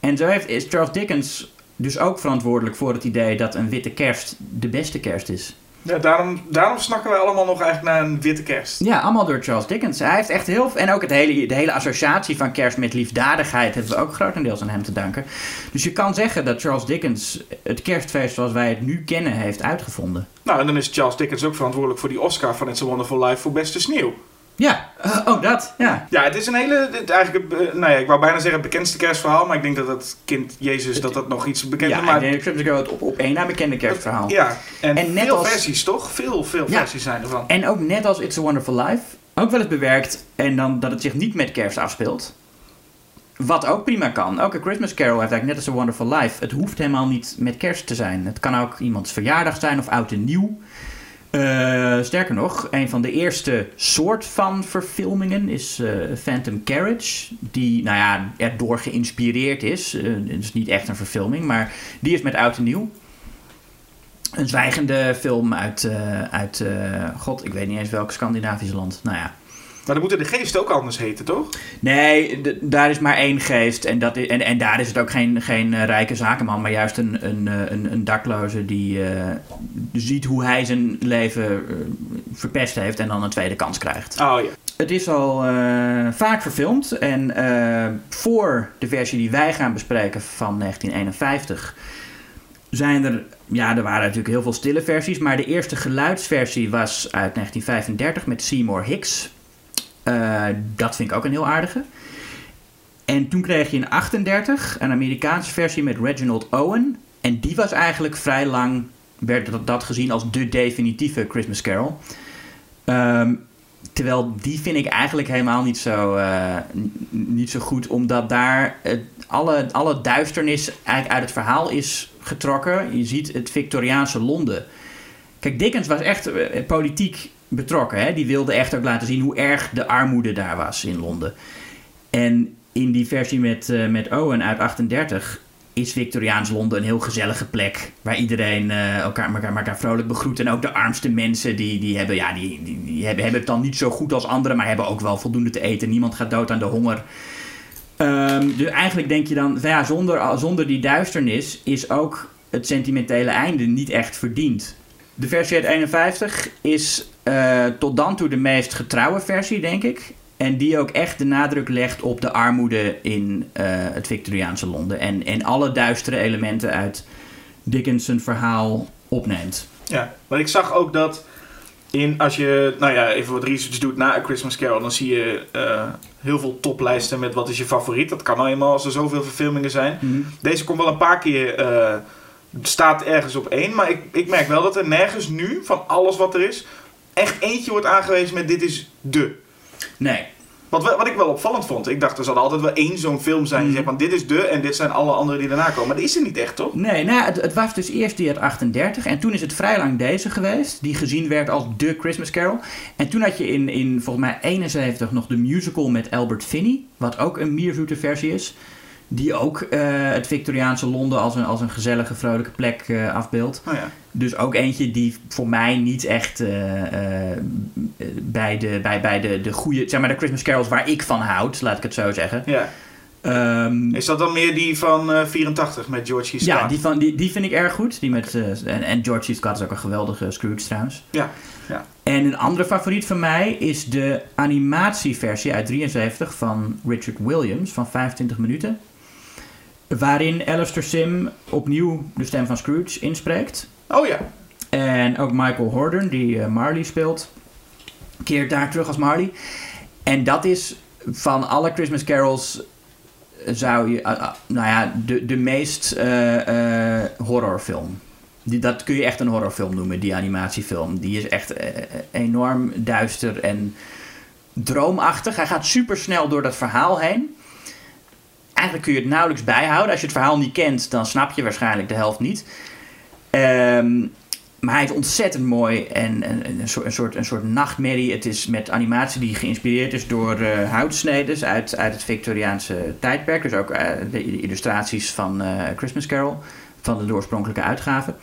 En zo heeft, is Charles Dickens dus ook verantwoordelijk voor het idee dat een witte kerst de beste kerst is. Ja, daarom, daarom snakken wij allemaal nog eigenlijk naar een witte kerst. Ja, allemaal door Charles Dickens. Hij heeft echt heel... En ook het hele, de hele associatie van kerst met liefdadigheid hebben we ook grotendeels aan hem te danken. Dus je kan zeggen dat Charles Dickens het kerstfeest zoals wij het nu kennen heeft uitgevonden. Nou, en dan is Charles Dickens ook verantwoordelijk voor die Oscar van It's a Wonderful Life voor beste sneeuw. Ja, eh, ook dat. Ja. Ja, het is een hele, eigenlijk, eh, nou ja, ik wou bijna zeggen het bekendste kerstverhaal, maar ik denk dat het kind Jezus, dat dat nog iets bekender Ja, maakt. ik denk dat op, op één na bekende kerstverhaal. Ja, en, En net veel als- versies toch? Veel, veel Ja. versies zijn ervan. En ook net als It's a Wonderful Life, ook wel eens bewerkt en dan dat het zich niet met kerst afspeelt. Wat ook prima kan. Ook A Christmas Carol heeft eigenlijk net als A Wonderful Life. Het hoeft helemaal niet met kerst te zijn. Het kan ook iemands verjaardag zijn of oud en nieuw. Eh, sterker nog, een van de eerste soort van verfilmingen is eh, Phantom Carriage. Die, nou ja, erdoor geïnspireerd is. Eh, het is niet echt een verfilming, maar die is met oud en nieuw. Een zwijgende film uit, uit god, ik weet niet eens welk Scandinavisch land. Nou ja. Maar dan moeten de geesten ook anders heten, toch? Nee, daar is maar één geest. En, dat en, en daar is het ook geen, geen eh, rijke zakenman, maar juist een, een, eh, een, een dakloze die eh, ziet hoe hij zijn leven verpest heeft en dan een tweede kans krijgt. Oh ja. Het is al vaak verfilmd en voor de versie die wij gaan bespreken van 1951 zijn er, ja, er waren natuurlijk heel veel stille versies, maar de eerste geluidsversie was uit 1935 met Seymour Hicks. Eh, dat vind ik ook een heel aardige. En toen kreeg je in 38 een Amerikaanse versie met Reginald Owen. En die was eigenlijk vrij lang, werd dat, gezien als de definitieve Christmas Carol. Ehm, terwijl die vind ik eigenlijk helemaal niet zo, eh, niet zo goed, omdat daar alle, alle duisternis eigenlijk uit het verhaal is getrokken. Je ziet het Victoriaanse Londen. Kijk, Dickens was echt eh, politiek betrokken. Hè? Die wilde echt ook laten zien hoe erg de armoede daar was in Londen. En in die versie met, eh, met Owen uit 38 is Victoriaans Londen een heel gezellige plek. Waar iedereen eh, elkaar, elkaar, elkaar vrolijk begroet. En ook de armste mensen die, die, hebben, ja, die, die, die hebben, hebben het dan niet zo goed als anderen. Maar hebben ook wel voldoende te eten. Niemand gaat dood aan de honger. Ehm, dus eigenlijk denk je dan, ja, zonder, zonder die duisternis is ook het sentimentele einde niet echt verdiend. De versie uit 51 is eh, tot dan toe de meest getrouwe versie, denk ik. En die ook echt de nadruk legt op de armoede in eh, het Victoriaanse Londen. En, en alle duistere elementen uit Dickens' verhaal opneemt. Ja, maar ik zag ook dat in, als je nou ja, even wat research doet na A Christmas Carol, dan zie je eh, heel veel toplijsten met wat is je favoriet. Dat kan nou eenmaal als er zoveel verfilmingen zijn. Deze komt wel een paar keer, staat ergens op één. Maar ik, ik merk wel dat er nergens nu, van alles wat er is, echt eentje wordt aangewezen met dit is de. Nee, Wat, wat ik wel opvallend vond. Ik dacht er zal altijd wel één zo'n film zijn die Mhm. zegt van dit is de en dit zijn alle anderen die daarna komen. Maar dat is er niet echt toch? Nee, nou, het, het was dus eerst die uit 38 en toen is het vrij lang deze geweest, die gezien werd als de Christmas Carol. En toen had je in, in volgens mij 71 nog de musical met Albert Finney, wat ook een mierzoete versie is. Die ook eh, het Victoriaanse Londen als een, als een gezellige, vrolijke plek eh, afbeeldt. Nou ja. Dus ook eentje die voor mij niet echt eh, bij, de, bij, bij de, de goede, zeg maar de Christmas carols waar ik van houd, laat ik het zo zeggen. ja. Ehm, Is dat dan meer die van eh 84 met George C. Scott? ja, die, van, die, die vind ik erg goed. Die met, en, en George C. Scott is ook een geweldige Scrooge trouwens. Ja, ja. En een andere favoriet van mij is de animatieversie uit 73 van Richard Williams van 25 minuten. Waarin Alistair Sim opnieuw de stem van Scrooge inspreekt. Oh ja. En ook Michael Hordern, die eh, Marley speelt, keert daar terug als Marley. En dat is van alle Christmas carols eh, zou je, ah, nou ja, de, de meest eh, eh, horrorfilm. Die, dat kun je echt een horrorfilm noemen, die animatiefilm. Die is echt eh, enorm duister en droomachtig. Hij gaat super snel door dat verhaal heen. Eigenlijk kun je het nauwelijks bijhouden. Als je het verhaal niet kent, dan snap je waarschijnlijk de helft niet. Ehm, maar hij is ontzettend mooi en, en- en een, soort, een, soort, een soort nachtmerrie. Het is met animatie die geïnspireerd is door houtsneden uit, uit het Victoriaanse tijdperk. Dus ook eh, de illustraties van eh, Christmas Carol, van de oorspronkelijke uitgave.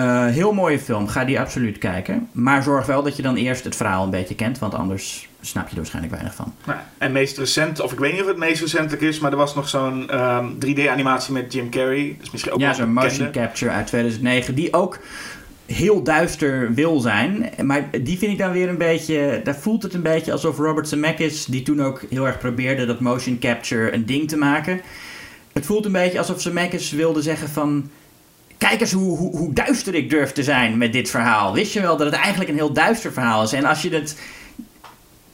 Eh, heel mooie film, ga die absoluut kijken. Maar zorg wel dat je dan eerst het verhaal een beetje kent, want anders snap je er waarschijnlijk weinig van. Nou, en meest recent, of ik weet niet of het meest recentelijk is, maar er was nog zo'n ehm, 3D-animatie met Jim Carrey. Dus misschien ook ja, zo'n motion capture uit 2009, die ook heel duister wil zijn. Maar die vind ik dan weer een beetje, daar voelt het een beetje alsof Robert Zemeckis, die toen ook heel erg probeerde dat motion capture een ding te maken. Het voelt een beetje alsof Zemeckis wilde zeggen van... Kijk eens hoe, hoe, hoe duister ik durf te zijn met dit verhaal. Wist je wel dat het eigenlijk een heel duister verhaal is? En als je het...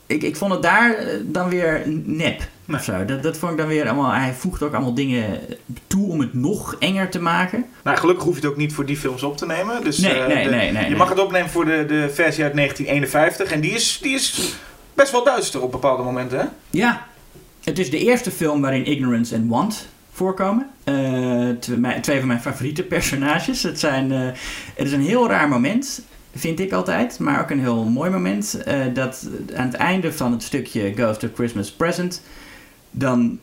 Ik, ik vond het daar eh, dan weer nep. Of zo. Dat, dat vond ik dan weer allemaal... Hij voegt ook allemaal dingen toe om het nog enger te maken. Nou, gelukkig hoef je het ook niet voor die films op te nemen. Dus, Nee, nee, de- nee, nee, Je mag het opnemen voor de, de versie uit 1951. En die is, die is best wel duister op bepaalde momenten, hè? Ja, het is de eerste film waarin Ignorance en Want voorkomen. Eh, twee, twee van mijn favoriete personages. Het, zijn, eh, het is een heel raar moment, vind ik altijd. Maar ook een heel mooi moment. eh, dat aan het einde van het stukje Ghost of Christmas Present... dan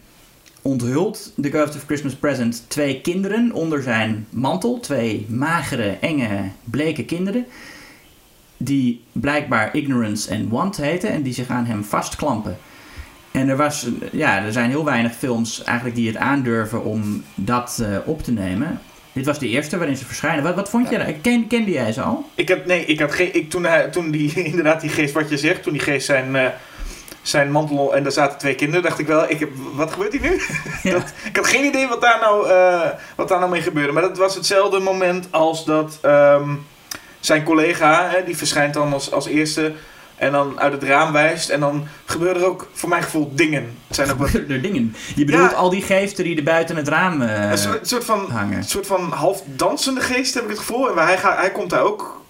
onthult de Ghost of Christmas Present twee kinderen onder zijn mantel. Twee magere, enge, bleke kinderen. Die blijkbaar Ignorance en Want heten. En die zich aan hem vastklampen. En er, was, ja, er zijn heel weinig films eigenlijk die het aandurven om dat eh, op te nemen. Dit was de eerste waarin ze verschijnen. Wat, wat vond je daar? Ken, kende jij ze al? Ik had, nee, ik had geen, ik, toen, hij, toen die, inderdaad die geest, wat je zegt, toen die geest zijn, eh, zijn mantel en daar zaten twee kinderen, dacht ik wel, ik heb, wat gebeurt hier nu? Ja. Dat, ik had geen idee wat daar, nou, eh, wat daar nou mee gebeurde. Maar dat was hetzelfde moment als dat ehm, zijn collega, hè, die verschijnt dan als, als eerste en dan uit het raam wijst. En dan gebeuren er ook, voor mijn gevoel, dingen. Het zijn ook wat, Er dingen. Je bedoelt Ja. al die geesten die er buiten het raam eh, een soort, soort van hangen. Een soort van half dansende geest heb ik het gevoel. En hij, gaat, hij komt daar ook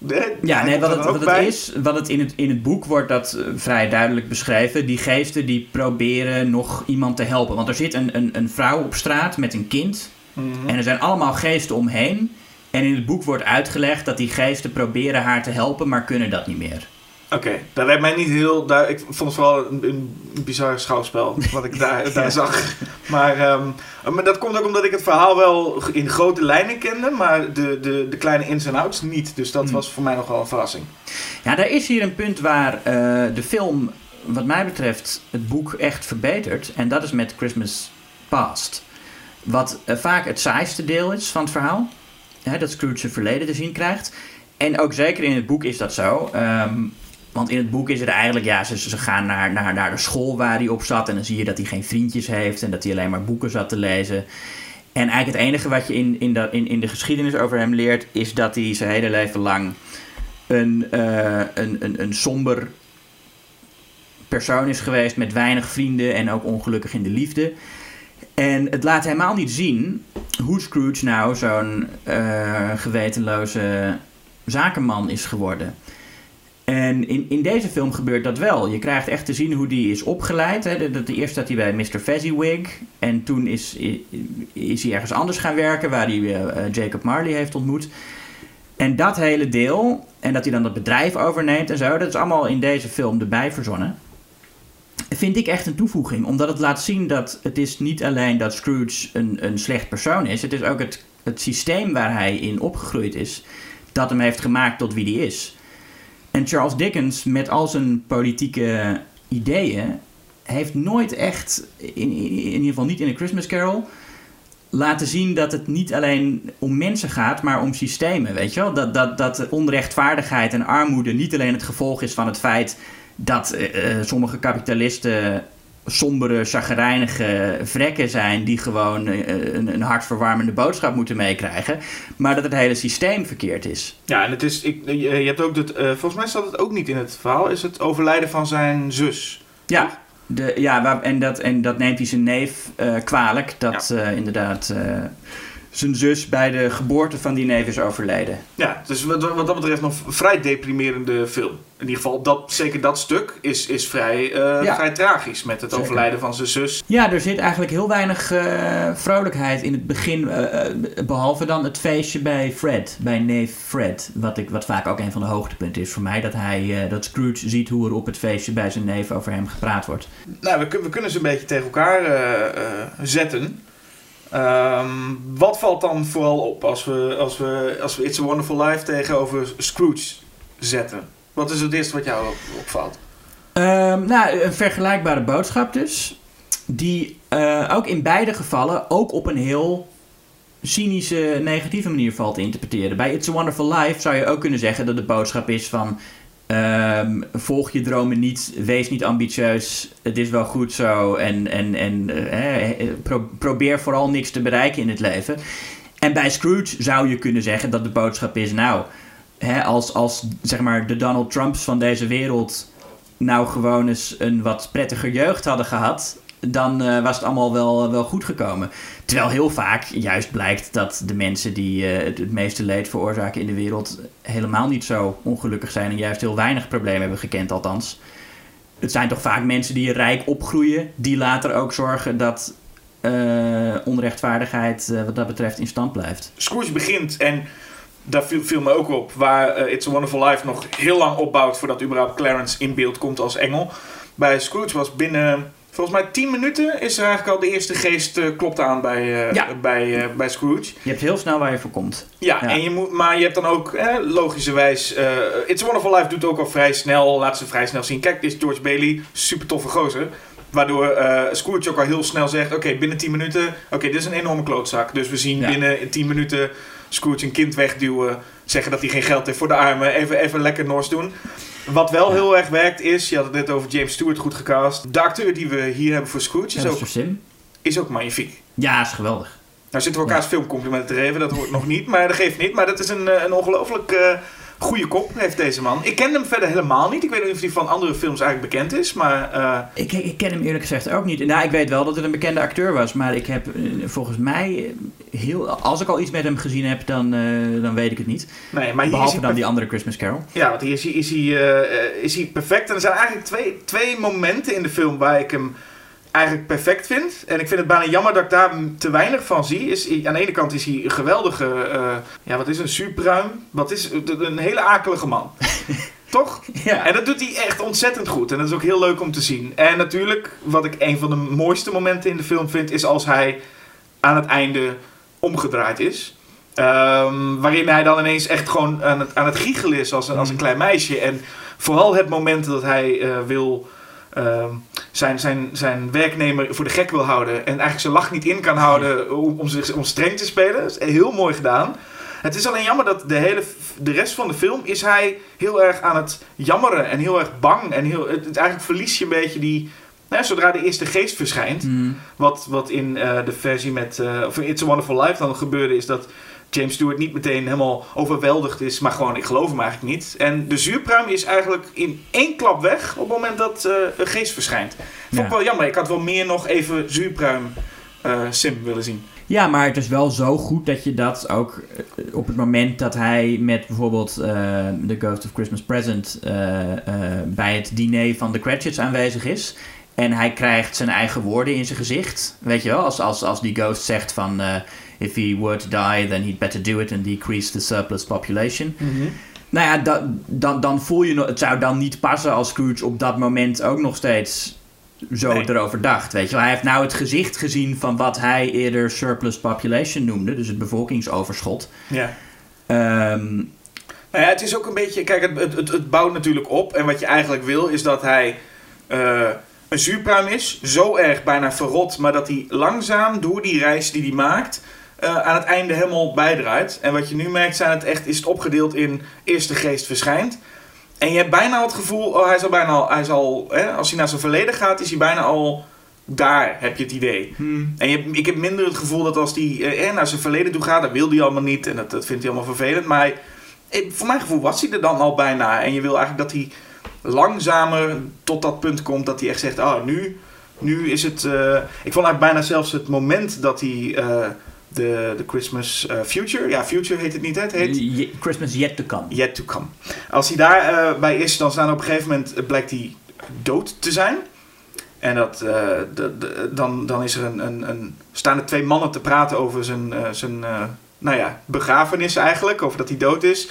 Ja, nee, wat het, wat het is, wat het in het, in het boek wordt dat uh, vrij duidelijk beschreven. Die geesten die proberen nog iemand te helpen. Want er zit een, een, een vrouw op straat met een kind. Mm -hmm. En er zijn allemaal geesten omheen. En in het boek wordt uitgelegd dat die geesten proberen haar te helpen, maar kunnen dat niet meer. Oké, okay, dat werd mij niet heel duidelijk. Ik vond het vooral een, een bizar schouwspel wat ik daar, daar zag. Maar, um, maar dat komt ook omdat ik het verhaal wel in grote lijnen kende, maar de, de, de kleine ins en outs niet. Dus dat hmm. was voor mij nogal een verrassing. Ja, er is hier een punt waar uh, de film, wat mij betreft, het boek echt verbetert. En dat is met Christmas Past. Wat uh, vaak het saaiste deel is van het verhaal. Hè, dat Scrooge zijn verleden te zien krijgt. En ook zeker in het boek is dat zo. Um, want in het boek is het eigenlijk, ja, ze, ze gaan naar, naar, naar de school waar hij op zat. En dan zie je dat hij geen vriendjes heeft en dat hij alleen maar boeken zat te lezen. En eigenlijk het enige wat je in, in, de, in, in de geschiedenis over hem leert, is dat hij zijn hele leven lang een, uh, een, een, een somber persoon is geweest met weinig vrienden en ook ongelukkig in de liefde. En het laat helemaal niet zien hoe Scrooge nou zo'n uh, gewetenloze zakenman is geworden. En in, in deze film gebeurt dat wel. Je krijgt echt te zien hoe die is opgeleid. Hè. De, de, eerst zat hij bij Mr. Fezziwig. En toen is, is hij ergens anders gaan werken... waar hij uh, Jacob Marley heeft ontmoet. En dat hele deel... en dat hij dan dat bedrijf overneemt en zo... dat is allemaal in deze film erbij verzonnen. Vind ik echt een toevoeging. Omdat het laat zien dat het is niet alleen dat Scrooge een, een slecht persoon is... het is ook het, het systeem waar hij in opgegroeid is... dat hem heeft gemaakt tot wie hij is... En Charles Dickens, met al zijn politieke ideeën, heeft nooit echt, in, in, in ieder geval niet in A Christmas Carol, laten zien dat het niet alleen om mensen gaat, maar om systemen. Weet je wel? Dat, dat, dat onrechtvaardigheid en armoede niet alleen het gevolg is van het feit dat uh, sommige kapitalisten sombere, chagrijnige vrekken zijn die gewoon een, een hartverwarmende boodschap moeten meekrijgen. Maar dat het hele systeem verkeerd is. Ja, en het is, ik, je hebt ook het, uh, volgens mij staat het ook niet in het verhaal, is het overlijden van zijn zus. Ja, de, ja en, dat, en dat neemt hij zijn neef uh, kwalijk, dat ja. uh, inderdaad zijn zus bij de geboorte van die neef is overleden. Ja, dus wat, wat dat betreft nog vrij deprimerende film. In ieder geval, dat, zeker dat stuk is, is vrij, uh, ja. vrij tragisch met het zeker. overlijden van zijn zus. Ja, er zit eigenlijk heel weinig uh, vrolijkheid in het begin. Uh, behalve dan het feestje bij Fred, bij neef Fred. Wat, ik, wat vaak ook een van de hoogtepunten is voor mij. Dat, hij, dat Scrooge ziet hoe er op het feestje bij zijn neef over hem gepraat wordt. Nou, we, we kunnen ze een beetje tegen elkaar zetten. Um, wat valt dan vooral op als we, als, we, als we It's a Wonderful Life tegenover Scrooge zetten? Wat is het eerste wat jou opvalt? Um, nou, een vergelijkbare boodschap dus. Die uh, ook in beide gevallen ook op een heel cynische, negatieve manier valt te interpreteren. Bij It's a Wonderful Life zou je ook kunnen zeggen dat de boodschap is van... Um, volg je dromen niet, wees niet ambitieus, het is wel goed zo en, en, en uh, pro probeer vooral niks te bereiken in het leven. En bij Scrooge zou je kunnen zeggen dat de boodschap is, nou, hè, als, als zeg maar de Donald Trumps van deze wereld nou gewoon eens een wat prettiger jeugd hadden gehad, dan uh, was het allemaal wel, wel goed gekomen. Terwijl heel vaak juist blijkt dat de mensen die uh, het, het, meeste leed veroorzaken in de wereld helemaal niet zo ongelukkig zijn en juist heel weinig problemen hebben gekend, althans. Het zijn toch vaak mensen die rijk opgroeien, die later ook zorgen dat onrechtvaardigheid wat dat betreft in stand blijft. Scrooge begint en daar viel, viel me ook op, waar It's a Wonderful Life nog heel lang opbouwt voordat überhaupt Clarence in beeld komt als engel. Bij Scrooge was binnen Volgens mij 10 minuten is er eigenlijk al de eerste geest uh, klopt aan bij, uh, ja. bij, uh, bij Scrooge. Je hebt heel snel waar je voor komt. Ja, ja. En je moet, maar je hebt dan ook logischerwijs... It's a Wonderful Life doet ook al vrij snel, laat ze vrij snel zien. Kijk, dit is George Bailey, super toffe gozer. Waardoor Scrooge ook al heel snel zegt, oké, okay, binnen 10 minuten... Oké, okay, dit is een enorme klootzak. Dus we zien ja. binnen 10 minuten Scrooge een kind wegduwen. Zeggen dat hij geen geld heeft voor de armen. Even, even lekker Nors doen. Wat wel ja. heel erg werkt is, je had het net over James Stewart goed gecast. De acteur die we hier hebben voor Scrooge is, ook, Sim. is ook magnifiek. Ja, is geweldig. Nou zitten we elkaars ja. filmcomplimenten te geven, dat hoort nog niet, maar dat geeft niet. Maar dat is een, een ongelooflijk uh, goede kop heeft deze man. Ik ken hem verder helemaal niet. Ik weet niet of hij van andere films eigenlijk bekend is. Maar uh... ik, ik, ken hem eerlijk gezegd ook niet. Nou, ik weet wel dat het een bekende acteur was. Maar ik heb uh, volgens mij... Heel, als ik al iets met hem gezien heb, dan, uh, dan weet ik het niet. Nee, maar Behalve dan die andere Christmas Carol. Ja, want hier is hij, is hij, is hij perfect. En er zijn eigenlijk twee, twee momenten in de film waar ik hem eigenlijk perfect vind. En ik vind het bijna jammer dat ik daar te weinig van zie. Is, aan de ene kant is hij een geweldige, uh, ja wat is een superruim. Wat is een hele akelige man. Toch? Ja. En dat doet hij echt ontzettend goed. En dat is ook heel leuk om te zien. En natuurlijk, wat ik een van de mooiste momenten in de film vind, is als hij aan het einde omgedraaid is. Um, waarin hij dan ineens echt gewoon aan het, aan het giechelen is als een, als een klein meisje. En vooral het moment dat hij uh, wil uh, zijn, zijn, zijn werknemer voor de gek wil houden. En eigenlijk zijn lach niet in kan houden om, om, zich, om streng te spelen. Dat is heel mooi gedaan. Het is alleen jammer dat de, hele, de rest van de film is hij heel erg aan het jammeren en heel erg bang. En heel, het, het eigenlijk verlies je een beetje die, nou, zodra de eerste geest verschijnt, mm. wat, wat in uh, de versie met, uh, of in It's a Wonderful Life dan gebeurde, is dat James Stewart niet meteen helemaal overweldigd is, maar gewoon, ik geloof hem eigenlijk niet. En de zuurpruim is eigenlijk in één klap weg op het moment dat uh, een geest verschijnt. Vond ik Ja. wel jammer, ik had wel meer nog even zuurpruim uh, sim willen zien. Ja, maar het is wel zo goed dat je dat ook eh, op het moment dat hij met bijvoorbeeld uh, The Ghost of Christmas Present bij het diner van de Cratchits aanwezig is. En hij krijgt zijn eigen woorden in zijn gezicht. Weet je wel, als, als, als die ghost zegt van... If he were to die, then he'd better do it and decrease the surplus population. Mm-hmm. Nou ja, da, dan, dan voel je... Het zou dan niet passen als Scrooge op dat moment ook nog steeds zo Nee. erover dacht. Weet je wel. Hij heeft nou het gezicht gezien van wat hij eerder surplus population noemde. Dus het bevolkingsoverschot. Ja. Ehm, Nou ja, het is ook een beetje. Kijk, het, het, het, het bouwt natuurlijk op. En wat je eigenlijk wil is dat hij eh, een zuurpruim is. Zo erg bijna verrot. Maar dat hij langzaam door die reis die hij maakt. Eh, aan het einde helemaal bijdraait. En wat je nu merkt, zijn het echt, is het opgedeeld in eerste geest verschijnt. En je hebt bijna het gevoel, oh, hij is al bijna al, hij is al hè, als hij naar zijn verleden gaat, is hij bijna al daar, heb je het idee. hmm. En je, ik heb minder het gevoel dat als hij eh, naar zijn verleden toe gaat, dat wil hij allemaal niet en dat, dat vindt hij allemaal vervelend. Maar hij, voor mijn gevoel was hij er dan al bijna. En je wil eigenlijk dat hij langzamer tot dat punt komt dat hij echt zegt, oh nu, nu is het... eh, ik vond eigenlijk bijna zelfs het moment dat hij eh, de, de Christmas eh, Future, ja Future heet het niet, hè? het heet... Ye- Christmas yet to come. Yet to come. Als hij daarbij bij is, dan staan op een gegeven moment eh, blijkt hij dood te zijn. En dat, eh, de, de- dan, dan is er een, een, een, staan er twee mannen te praten over zijn, eh, zijn eh, nou ja, begrafenis eigenlijk, over dat hij dood is.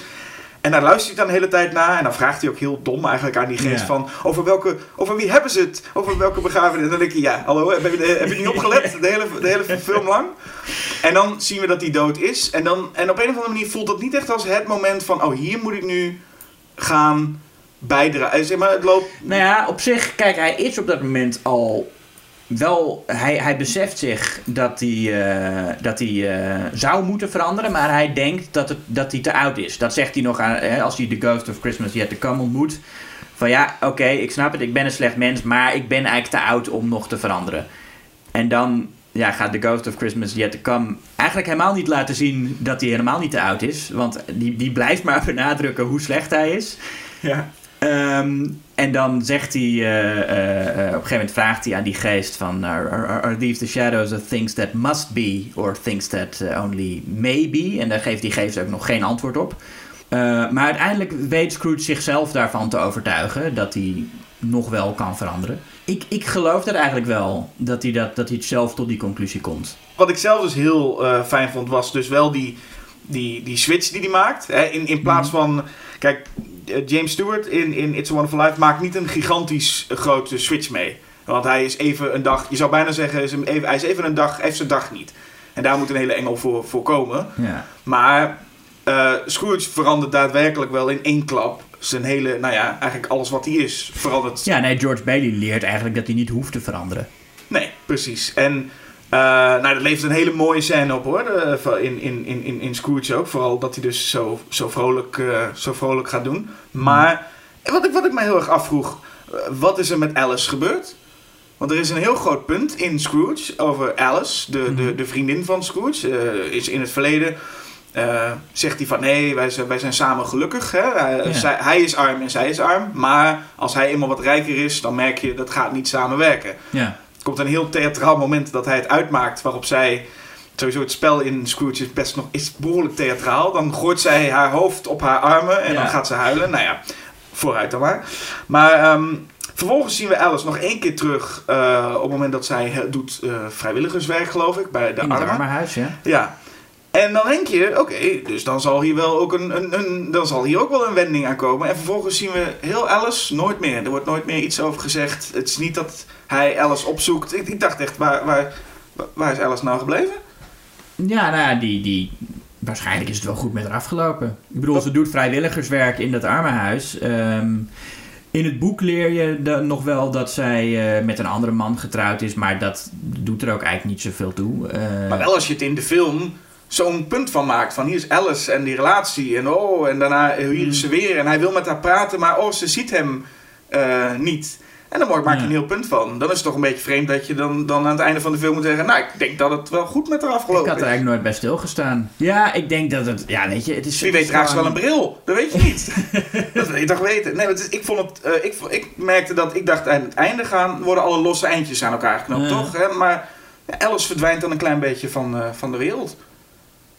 En daar luistert hij dan de hele tijd naar. En dan vraagt hij ook heel dom eigenlijk aan die geest Ja. van... Over, welke, over wie hebben ze het? Over welke begrafenis? En dan denk je, ja, hallo, heb je, heb je niet opgelet? De hele, de hele film lang? En dan zien we dat hij dood is. En, dan, en op een of andere manier voelt dat niet echt als het moment van... Oh, hier moet ik nu gaan bijdragen. Zeg maar, het loopt... Nou ja, op zich, kijk, hij is op dat moment al wel. Hij, hij beseft zich dat hij, eh, dat hij eh, zou moeten veranderen, maar hij denkt dat, het, dat hij te oud is. Dat zegt hij nog aan, hè, als hij The Ghost of Christmas Yet to Come ontmoet. Van ja, oké, ik snap het, ik ben een slecht mens, maar ik ben eigenlijk te oud om nog te veranderen. En dan ja, gaat The Ghost of Christmas Yet to Come eigenlijk helemaal niet laten zien dat hij helemaal niet te oud is. Want die, die blijft maar benadrukken hoe slecht hij is. Ja. Ehm, en dan zegt hij, eh, eh, eh, op een gegeven moment vraagt hij aan die geest van... Are, are, are these the shadows of things that must be or things that only may be? En daar geeft die geest ook nog geen antwoord op. Maar uiteindelijk weet Scrooge zichzelf daarvan te overtuigen dat hij nog wel kan veranderen. Ik, ik geloof dat eigenlijk wel, dat hij, dat, dat hij zelf tot die conclusie komt. Wat ik zelf dus heel fijn vond, was dus wel die, die, die switch die hij maakt. Hè? In, in plaats van... Kijk, eh, James Stewart in, in It's a Wonderful Life maakt niet een gigantisch eh, grote switch mee. Want hij is even een dag... Je zou bijna zeggen, is hem even, hij is even een dag, heeft zijn dag niet. En daar moet een hele engel voor, voor komen. Ja. Maar eh, Scrooge verandert daadwerkelijk wel in één klap. Zijn hele, nou ja, eigenlijk alles wat hij is verandert. ja, nee, George Bailey leert eigenlijk dat hij niet hoeft te veranderen. Nee, precies. En eh, nou, dat levert een hele mooie scène op hoor. Van- in, in, in, in, in Scrooge ook. Vooral dat hij dus zo, zo, vrolijk, eh, zo vrolijk gaat doen. Maar wat, ik, wat ik me heel erg afvroeg. eh, wat is er met Alice gebeurd? Want er is een heel groot punt in Scrooge over Alice, de, de, Mhm. de vriendin van Scrooge. eh, is in het verleden eh, zegt hij van nee, wij zijn, wij zijn samen gelukkig. Hè? Hij, Ja. zij- hij is arm en zij is arm. Maar als hij eenmaal wat rijker is, dan merk je dat gaat niet samenwerken. Ja. Er komt een heel theatraal moment dat hij het uitmaakt waarop zij. Sowieso het spel in Scrooge is best nog is behoorlijk theatraal. Dan gooit zij haar hoofd op haar armen en Ja. dan gaat ze huilen. Nou ja, vooruit dan maar. Maar ehm, vervolgens zien we Alice nog één keer terug eh, op het moment dat zij eh, doet eh, vrijwilligerswerk, geloof ik, bij de In armen. armenhuis, ja. Ja. En dan denk je, oké, dus dan zal hier wel ook een, een, een, dan zal hier ook wel een wending aan komen. En vervolgens zien we heel Alice nooit meer. Er wordt nooit meer iets over gezegd. Het is niet dat hij Alice opzoekt. Ik, ik dacht echt, waar, waar, waar is Alice nou gebleven? Ja, nou ja, die, die... Waarschijnlijk is het wel goed met haar afgelopen. Ik bedoel, ze doet vrijwilligerswerk in dat armenhuis. Ehm, in het boek leer je de- nog wel dat zij eh, met een andere man getrouwd is, maar dat doet er ook eigenlijk niet zoveel toe. Eh, Maar wel als je het in de film zo'n punt van maakt. Van hier is Alice en die relatie. En oh, en daarna eh, hier is ze weer. En hij wil met haar praten, maar oh, ze ziet hem niet. En dan maak je Ja. een heel punt van. Dan is het toch een beetje vreemd dat je dan, dan aan het einde van de film moet zeggen... Nou, ik denk dat het wel goed met haar ik afgelopen had er is. eigenlijk nooit bij stilgestaan. Ja, ik denk dat het... Ja, weet je, het is... Wie weet is draagt ze wel een bril. Dat weet je niet. dat wil je toch weten. Nee, is, ik, vond het, eh, ik, ik merkte dat ik dacht aan het einde gaan... worden alle losse eindjes aan elkaar geknoopt, Ja. toch? Hè? Maar Alice verdwijnt dan een klein beetje van, eh, van de wereld.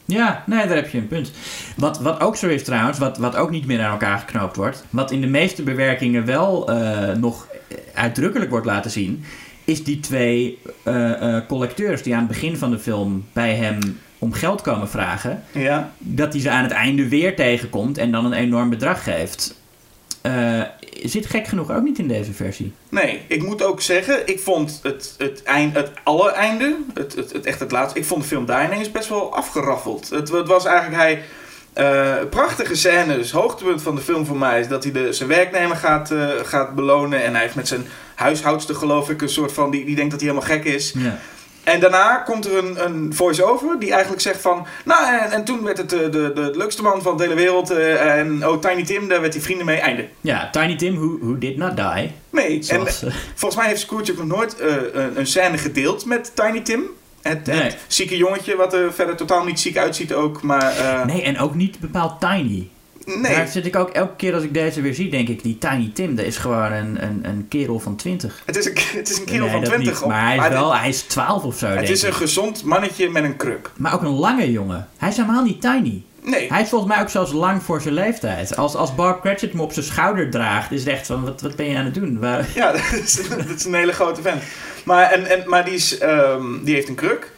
Ja, nee, daar heb je een punt. Wat, wat ook zo is trouwens, wat, wat ook niet meer aan elkaar geknoopt wordt, wat in de meeste bewerkingen wel eh, nog uitdrukkelijk wordt laten zien, is die twee eh, eh, collecteurs die aan het begin van de film bij hem om geld komen vragen, Ja. dat hij ze aan het einde weer tegenkomt en dan een enorm bedrag geeft. Eh, zit gek genoeg ook niet in deze versie. Nee, ik moet ook zeggen, ik vond het, het, eind, het alle einde, het, het, het echt het laatste, ik vond de film daar ineens best wel afgeraffeld. Het, het was eigenlijk hij, eh, prachtige scènes, hoogtepunt van de film voor mij is dat hij de, zijn werknemer gaat, eh, gaat belonen en hij heeft met zijn huishoudster geloof ik een soort van, die, die denkt dat hij helemaal gek is. Ja. En daarna komt er een, een voice-over die eigenlijk zegt van... Nou, en, en toen werd het eh, de, de, de leukste man van de hele wereld. en oh, Tiny Tim, daar werd hij vrienden mee. Einde. ja, Tiny Tim, who, who did not die. Nee, en volgens mij heeft Scrooge ook nog nooit een, een scène gedeeld met Tiny Tim. Het, Nee. het zieke jongetje, wat er verder totaal niet ziek uitziet ook. Maar eh, nee, en ook niet bepaald tiny. nee, Daar zit ik ook elke keer als ik deze weer zie, denk ik, die Tiny Tim, dat is gewoon een, een, een kerel van 20. het, is een, het is een kerel Nee, van dat 20. niet, op- maar hij is wel, hij is 12 of zo, Het denk is een gezond mannetje met een kruk. Maar ook een lange jongen. Hij is helemaal niet tiny. Nee, Hij is volgens mij ook zelfs lang voor zijn leeftijd. Als, als Bob Cratchit hem op zijn schouder draagt, is het echt van, wat, wat ben je aan het doen? Waar, Ja, dat is, dat is een hele grote vent. Maar, en, en, maar die, is, ehm, die heeft een kruk.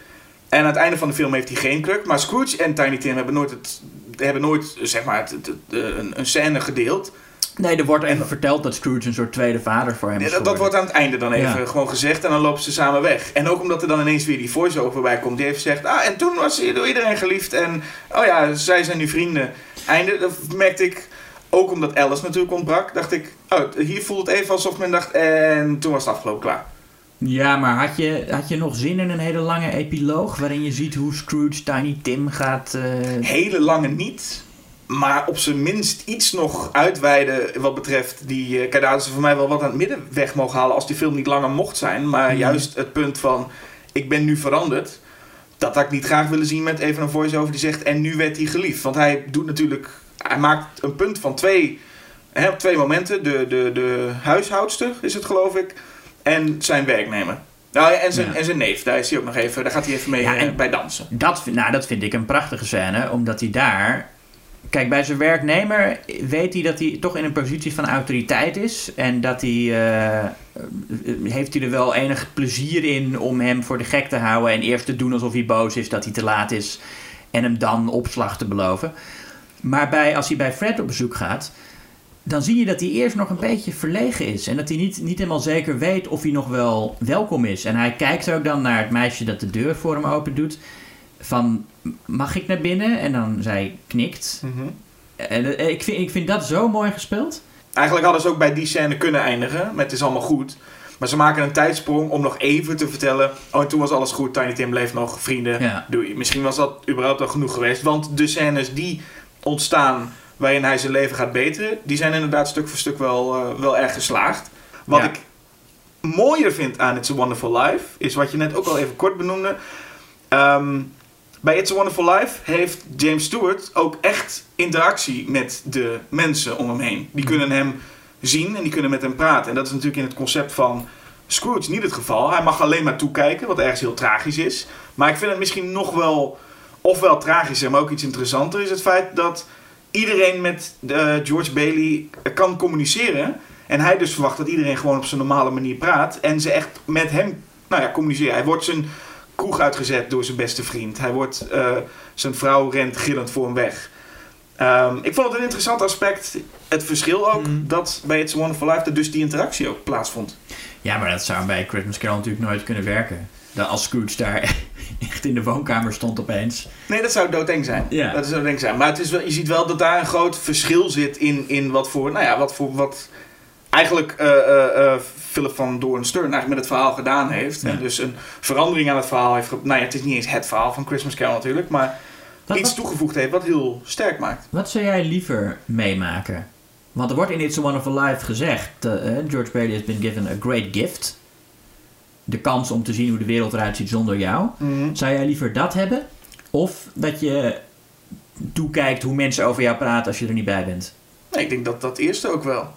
En aan het einde van de film heeft hij geen kruk. Maar Scrooge en Tiny Tim hebben nooit, het, hebben nooit zeg maar, het, het- het- een, een scène gedeeld. Nee, er wordt even verteld dat Scrooge een soort tweede vader voor hem is Ja, dat, wordt aan het einde dan even Ja. gewoon gezegd. En dan lopen ze samen weg. En ook omdat er dan ineens weer die voice-over bij komt. Die even zegt, ah, en toen was hij door iedereen geliefd. En oh ja, zij zijn nu vrienden. Einde, dat merkte ik... Ook omdat Alice natuurlijk ontbrak, dacht ik... Oh, hier voelt het even alsof men dacht... En toen was het afgelopen, klaar. Ja, maar had je, had je nog zin in een hele lange epiloog waarin je ziet hoe Scrooge Tiny Tim gaat... eh, hele lange niet. Maar op zijn minst iets nog uitweiden wat betreft die... eh, Kijk, daar hadden ze voor mij wel wat aan het midden weg mogen halen als die film niet langer mocht zijn. Maar Mhm. juist het punt van, ik ben nu veranderd. Dat had ik niet graag willen zien met even een voice-over die zegt... En nu werd hij geliefd. Want hij doet natuurlijk... Hij maakt een punt van twee, hè, op twee momenten. De, de, de huishoudster is het geloof ik. En zijn werknemer. Nou, ja, en, zijn, Ja. en zijn neef, daar, is hij ook nog even, daar gaat hij even mee Ja, eh, bij dansen. Dat, nou, dat vind ik een prachtige scène, omdat hij daar... Kijk, bij zijn werknemer weet hij dat hij toch in een positie van autoriteit is. En dat hij... eh, heeft hij er wel enig plezier in om hem voor de gek te houden... en eerst te doen alsof hij boos is dat hij te laat is... en hem dan opslag te beloven. Maar bij, als hij bij Fred op bezoek gaat... dan zie je dat hij eerst nog een beetje verlegen is. En dat hij niet, niet helemaal zeker weet of hij nog wel welkom is. En hij kijkt ook dan naar het meisje dat de deur voor hem open doet. Van, mag ik naar binnen? En dan zij knikt. Mhm. En, eh, ik, vind, ik vind dat zo mooi gespeeld. Eigenlijk hadden ze ook bij die scène kunnen eindigen. Met het is allemaal goed. Maar ze maken een tijdsprong om nog even te vertellen. Oh, en toen was alles goed. Tiny Tim bleef nog vrienden. Ja. Doei. Misschien was dat überhaupt al genoeg geweest. Want de scènes die ontstaan waarin hij zijn leven gaat beteren. Die zijn inderdaad stuk voor stuk wel, eh, wel erg geslaagd. Wat Ja. ik mooier vind aan It's a Wonderful Life. Is wat je net ook al even kort benoemde. Ehm, bij It's a Wonderful Life heeft James Stewart ook echt interactie met de mensen om hem heen. Die kunnen hem zien en die kunnen met hem praten. En dat is natuurlijk in het concept van Scrooge niet het geval. Hij mag alleen maar toekijken, wat ergens heel tragisch is. Maar ik vind het misschien nog wel, ofwel tragischer, maar ook iets interessanter, is het feit dat iedereen met eh, George Bailey kan communiceren. En hij dus verwacht dat iedereen gewoon op zijn normale manier praat. En ze echt met hem nou ja, communiceren. Hij wordt zijn kroeg uitgezet door zijn beste vriend. Hij wordt, eh, zijn vrouw rent gillend voor hem weg. Ehm, ik vond het een interessant aspect. Het verschil ook Mhm. dat bij It's a Wonderful Life dat dus die interactie ook plaatsvond. Ja, maar dat zou bij Christmas Carol natuurlijk nooit kunnen werken. Dat als Scrooge daar echt in de woonkamer stond opeens. Nee, dat zou doodeng zijn. Ja. Dat zou doodeng zijn. Maar het is wel, je ziet wel dat daar een groot verschil zit in, in wat voor, nou ja, wat voor, wat eigenlijk eh, Philip van Doorn-Stern eigenlijk met het verhaal gedaan heeft. Ja. En dus een verandering aan het verhaal heeft, nou ja, het is niet eens het verhaal van Christmas Carol natuurlijk, maar Wat, iets wat, toegevoegd heeft wat heel sterk maakt. wat zou jij liever meemaken? Want er wordt in It's a Wonderful Life gezegd... George Bailey has been given a great gift. De kans om te zien hoe de wereld eruit ziet zonder jou. Zou jij liever dat hebben? Of dat je toekijkt hoe mensen over jou praten als je er niet bij bent? Nee, ik denk dat dat eerste ook wel.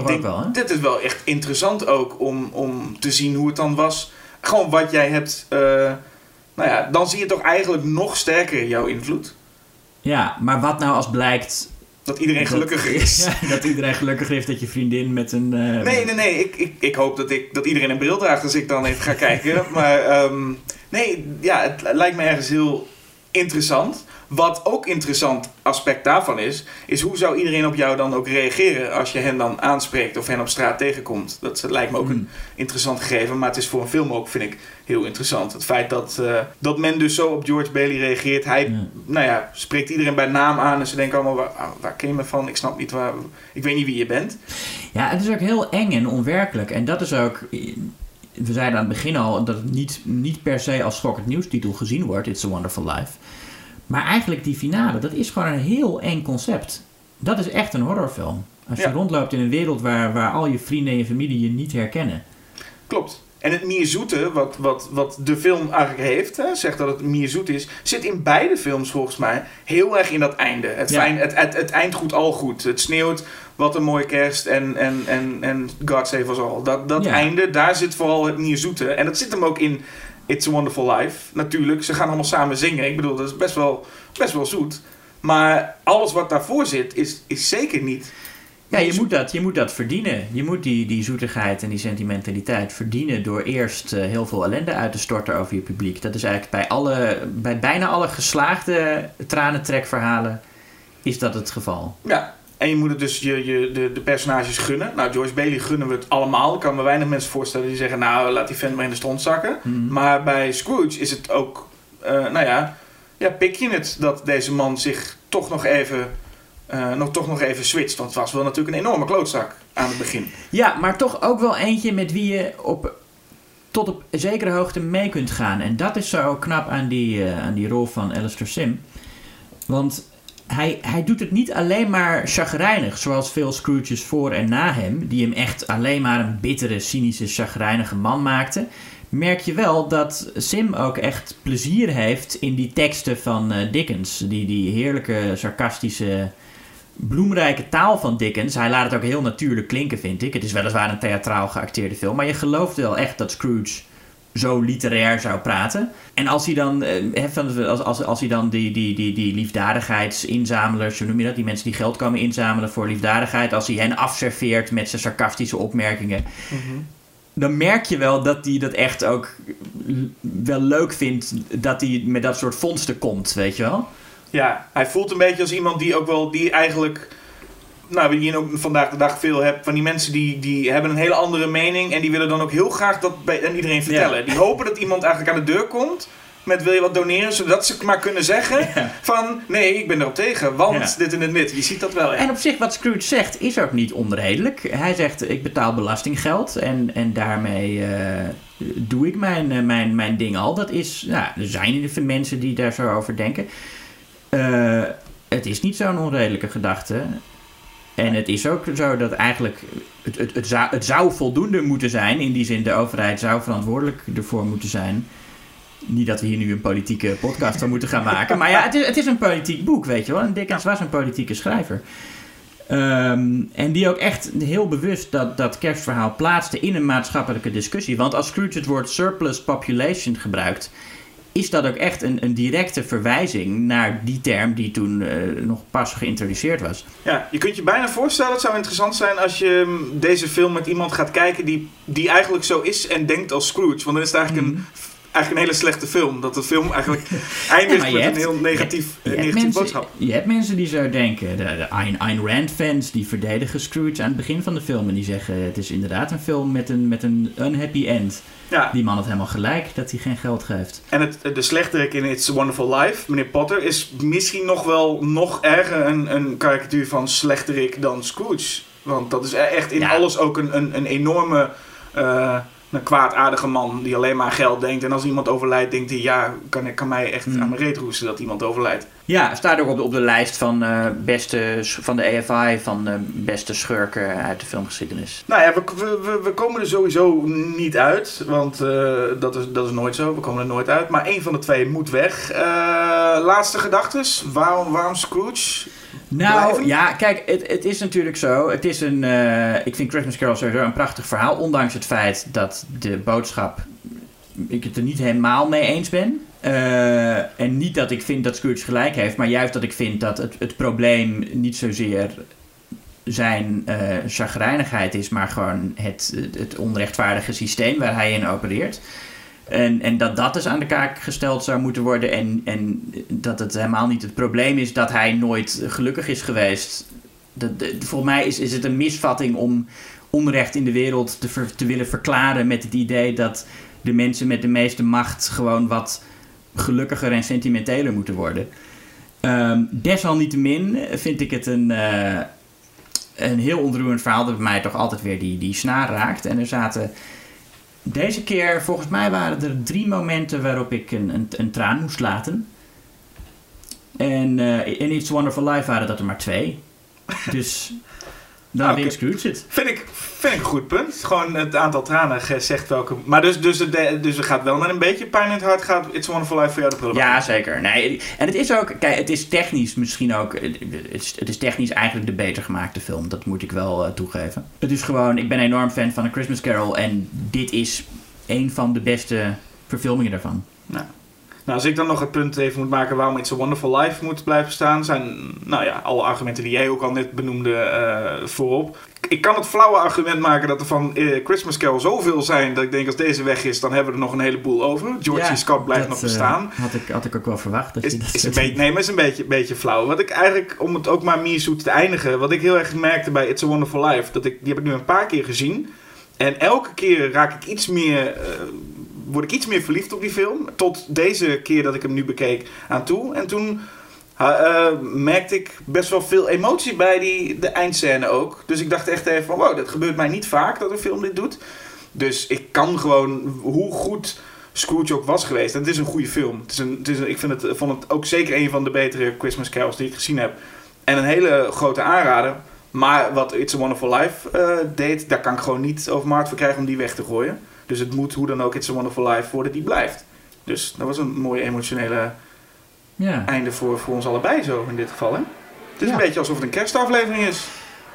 Ik denk, wel, hè? dit is wel echt interessant ook om, om te zien hoe het dan was. Gewoon wat jij hebt, eh, nou ja, dan zie je toch eigenlijk nog sterker jouw invloed. Ja, maar wat nou als blijkt... Dat iedereen dat- gelukkiger is. Ja, dat iedereen gelukkiger is dat je vriendin met een... eh, Nee, nee, nee. Ik, ik, ik hoop dat, ik, dat iedereen een bril draagt als ik dan even ga kijken. Maar ehm, nee, ja, het lijkt me ergens heel interessant. Wat ook interessant aspect daarvan is, is hoe zou iedereen op jou dan ook reageren als je hen dan aanspreekt of hen op straat tegenkomt. Dat lijkt me ook een Hmm. interessant gegeven, maar het is voor een film ook, vind ik, heel interessant. Het feit dat, eh, dat men dus zo op George Bailey reageert. Hij, Ja. nou ja, spreekt iedereen bij naam aan en ze denken allemaal, waar, ah, waar ken je me van? Ik snap niet waar, ik weet niet wie je bent. Ja, het is ook heel eng en onwerkelijk. En dat is ook... We zeiden aan het begin al dat het niet, niet per se als schokkend nieuwstitel gezien wordt, It's a Wonderful Life. Maar eigenlijk die finale, dat is gewoon een heel eng concept. Dat is echt een horrorfilm. Als je Ja. rondloopt in een wereld waar, waar al je vrienden en je familie je niet herkennen. Klopt. En het meer zoete, wat, wat, wat de film eigenlijk heeft, hè, zegt dat het meer zoet is, zit in beide films volgens mij heel erg in dat einde. Het, Ja. fijn, het, het, het eind goed al goed. Het sneeuwt, wat een mooie kerst en, en, en, en God Save Us All. Dat, dat Ja. einde, daar zit vooral het meer zoete. En dat zit hem ook in It's a Wonderful Life. Natuurlijk, ze gaan allemaal samen zingen. Ik bedoel, dat is best wel, best wel zoet. Maar alles wat daarvoor zit, is, is zeker niet. Ja, je moet dat, je moet dat verdienen. Je moet die, die zoetigheid en die sentimentaliteit verdienen door eerst eh, heel veel ellende uit te storten over je publiek. Dat is eigenlijk bij, alle, bij bijna alle geslaagde tranentrekverhalen is dat het geval. Ja, en je moet het dus je, je, de, de personages gunnen. Nou, George Bailey gunnen we het allemaal. Ik kan me weinig mensen voorstellen die zeggen... nou, laat die vent maar in de stront zakken. Mhm. Maar bij Scrooge is het ook... eh, nou ja, ja, pik je het dat deze man zich toch nog even... eh, nog, toch nog even switcht. Want het was wel natuurlijk een enorme klootzak aan het begin. Ja, maar toch ook wel eentje met wie je op, tot op zekere hoogte mee kunt gaan. En dat is zo knap aan die, eh, aan die rol van Alistair Sim. Want hij, hij doet het niet alleen maar chagrijnig, zoals veel Scrooges voor en na hem, die hem echt alleen maar een bittere, cynische, chagrijnige man maakten. Merk je wel dat Sim ook echt plezier heeft in die teksten van eh, Dickens. Die, die heerlijke, sarcastische, bloemrijke taal van Dickens. Hij laat het ook heel natuurlijk klinken, vind ik. Het is weliswaar een theatraal geacteerde film, maar je gelooft wel echt dat Scrooge zo literair zou praten. En als hij dan, eh, hè, van- als, als, als hij dan die, die, die, die liefdadigheidsinzamelaars, hoe noem je dat? Die mensen die geld komen inzamelen voor liefdadigheid, als hij hen afserveert met zijn sarcastische opmerkingen, dan merk je wel dat hij dat echt ook wel leuk vindt dat hij met dat soort vondsten komt, weet je wel? Ja, hij voelt een beetje als iemand die ook wel... die eigenlijk... Nou, wie je ook vandaag de dag veel hebt... van die mensen die, die hebben een hele andere mening... en die willen dan ook heel graag dat bij aan iedereen vertellen. Die hopen dat iemand eigenlijk aan de deur komt... met wil je wat doneren... zodat ze maar kunnen zeggen Ja. van... nee, ik ben erop tegen, want Ja. dit en dit en dit. Je ziet dat wel. En op zich, wat Scrooge zegt, is ook niet onredelijk. Hij zegt, ik betaal belastinggeld en, en daarmee eh, doe ik mijn, eh, mijn, mijn ding al. Dat is, nou, er zijn veel mensen die daar zo over denken. Eh, het is niet zo'n onredelijke gedachte. En het is ook zo dat eigenlijk, het, het, het, zou, het zou voldoende moeten zijn. In die zin, de overheid zou verantwoordelijk ervoor moeten zijn. Niet dat we hier nu een politieke podcast van moeten gaan maken. Maar ja, het is, het is een politiek boek, weet je wel. En Dickens was een politieke schrijver. Ehm, en die ook echt heel bewust dat, dat kerstverhaal plaatste in een maatschappelijke discussie. Want als Scrooge het woord surplus population gebruikt, is dat ook echt een, een directe verwijzing naar die term die toen eh, nog pas geïntroduceerd was. Ja, je kunt je bijna voorstellen, het zou interessant zijn als je mm, deze film met iemand gaat kijken die, die eigenlijk zo is en denkt als Scrooge. Want dan is het eigenlijk, een, eigenlijk een hele slechte film. Dat de film eigenlijk eindigt met hebt- een heel negatief, Je negatief mensen, boodschap. je hebt mensen die zo denken. De, de Ayn, Ayn Rand fans die verdedigen Scrooge aan het begin van de film. En die zeggen het is inderdaad een film met een, met een unhappy end. Ja, Die man had helemaal gelijk dat hij geen geld geeft. en het, de slechterik in It's a Wonderful Life, meneer Potter, is misschien nog wel nog erger een, een karikatuur van slechterik dan Scrooge. Want dat is e- echt in Ja. alles ook een, een, een enorme, eh, een kwaadaardige man die alleen maar aan geld denkt. En als iemand overlijdt, denkt hij, ja, kan, kan mij echt Hmm. aan mijn reet roesten dat iemand overlijdt. Ja, staat ook op de, op de lijst van, eh, beste, van de EFI van de beste schurken uit de filmgeschiedenis. Nou ja, we, we, we- komen er sowieso niet uit, want eh, dat, is, dat is nooit zo. We komen er nooit uit. Maar één van de twee moet weg. Eh, laatste gedachtes. Waarom, waarom Scrooge? Nou, Blijven? ja, kijk, het, het is natuurlijk zo. Het is een, eh, ik vind Christmas Carol sowieso een prachtig verhaal. Ondanks het feit dat de boodschap, ik het er niet helemaal mee eens ben. Eh, en niet dat ik vind dat Scrooge gelijk heeft, maar juist dat ik vind dat het, het probleem niet zozeer zijn eh chagrijnigheid is, maar gewoon het, het onrechtvaardige systeem waar hij in opereert. En, en dat dat dus aan de kaak gesteld zou moeten worden. En, en dat het helemaal niet het probleem is dat hij nooit gelukkig is geweest. Dat, volgens mij is, is het een misvatting om onrecht in de wereld te, te willen verklaren met het idee dat de mensen met de meeste macht gewoon wat gelukkiger en sentimenteler moeten worden. Ehm, desalniettemin vind ik het een, eh, een heel ontroerend verhaal dat bij mij toch altijd weer die, die snaar raakt. En er zaten deze keer, volgens mij waren er drie momenten waarop ik een, een, een traan moest laten. En eh, in It's Wonderful Life waren dat er maar twee. Dus dan wint oké. Scrooge het. Vind ik, vind ik een goed punt. Gewoon het aantal tranen zegt welke... Maar dus, dus, het, dus er gaat wel met een beetje pijn in het hart. Gaat It's a Wonderful Life voor jou de prullenbak? Ja, zeker. Nee, en het is ook, kijk, het is technisch misschien ook, het is, het is technisch eigenlijk de beter gemaakte film. Dat moet ik wel eh, toegeven. Het is gewoon, ik ben enorm fan van A Christmas Carol en dit is een van de beste verfilmingen daarvan. Nou, als ik dan nog het punt even moet maken waarom It's a Wonderful Life moet blijven staan, zijn, nou ja, alle argumenten die jij ook al net benoemde eh, voorop. Ik kan het flauwe argument maken dat er van eh, Christmas Carol zoveel zijn dat ik denk als deze weg is, dan hebben we er nog een heleboel over. George Ja. Scott blijft dat, nog eh, bestaan. had, ik, had ik ook wel verwacht. Dat Is, je dat is een beetje, nee, maar is een beetje, beetje flauw. Wat ik eigenlijk, om het ook maar meer zoet te eindigen, wat ik heel erg merkte bij It's a Wonderful Life, dat ik, die heb ik nu een paar keer gezien. En elke keer raak ik iets meer, word ik iets meer verliefd op die film. Tot deze keer dat ik hem nu bekeek aan toe. En toen eh, merkte ik best wel veel emotie bij die, de eindscène ook. Dus ik dacht echt even van, wow, dat gebeurt mij niet vaak dat een film dit doet. Dus ik kan gewoon, hoe goed Scrooge ook was geweest. En het is een goede film. Het is een, het is ik vind het, vond het ook zeker een van de betere Christmas carols die ik gezien heb. En een hele grote aanrader. Maar wat It's a Wonderful Life eh, deed, daar kan ik gewoon niet over markt voor krijgen om die weg te gooien. Dus het moet hoe dan ook It's a Wonderful Life worden die blijft. Dus dat was een mooi emotionele Ja. einde voor, voor ons allebei zo in dit geval. Hè? Het is Ja. een beetje alsof het een kerstaflevering is.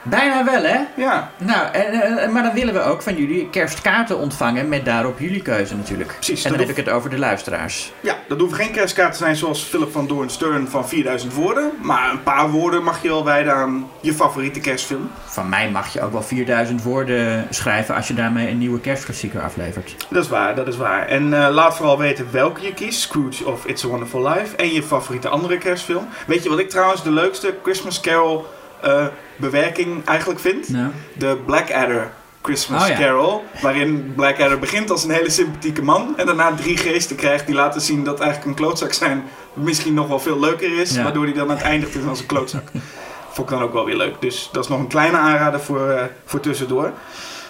Bijna wel, hè? Ja, Nou, en, eh, maar dan willen we ook van jullie kerstkaarten ontvangen met daarop jullie keuze natuurlijk. Precies, En dan heb ik het over de luisteraars. ja, dat hoeven geen kerstkaarten te zijn zoals Philip van Doorn Stern van 4000 woorden. Maar een paar woorden mag je wel wijden aan je favoriete kerstfilm. Van mij mag je ook wel 4000 woorden schrijven als je daarmee een nieuwe kerstklassieker aflevert. Dat is waar, dat is waar. En eh, laat vooral weten welke je kiest, Scrooge of It's a Wonderful Life. En je favoriete andere kerstfilm. Weet je wat ik trouwens de leukste Christmas Carol eh, bewerking eigenlijk vind? Nou, De Blackadder Christmas Oh ja. Carol. Waarin Blackadder begint als een hele sympathieke man. En daarna drie geesten krijgt die laten zien dat eigenlijk een klootzak zijn misschien nog wel veel leuker is. Ja. Waardoor hij dan eindigt is als een klootzak. Vond ik dan ook wel weer leuk. Dus dat is nog een kleine aanrader voor, eh, voor tussendoor.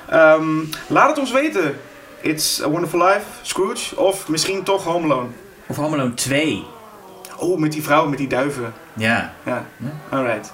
Ehm, laat het ons weten. It's a Wonderful Life, Scrooge of misschien toch Home Alone. of Home Alone 2. Oh, met die vrouw met die duiven. Ja, Ja, Ja. alright.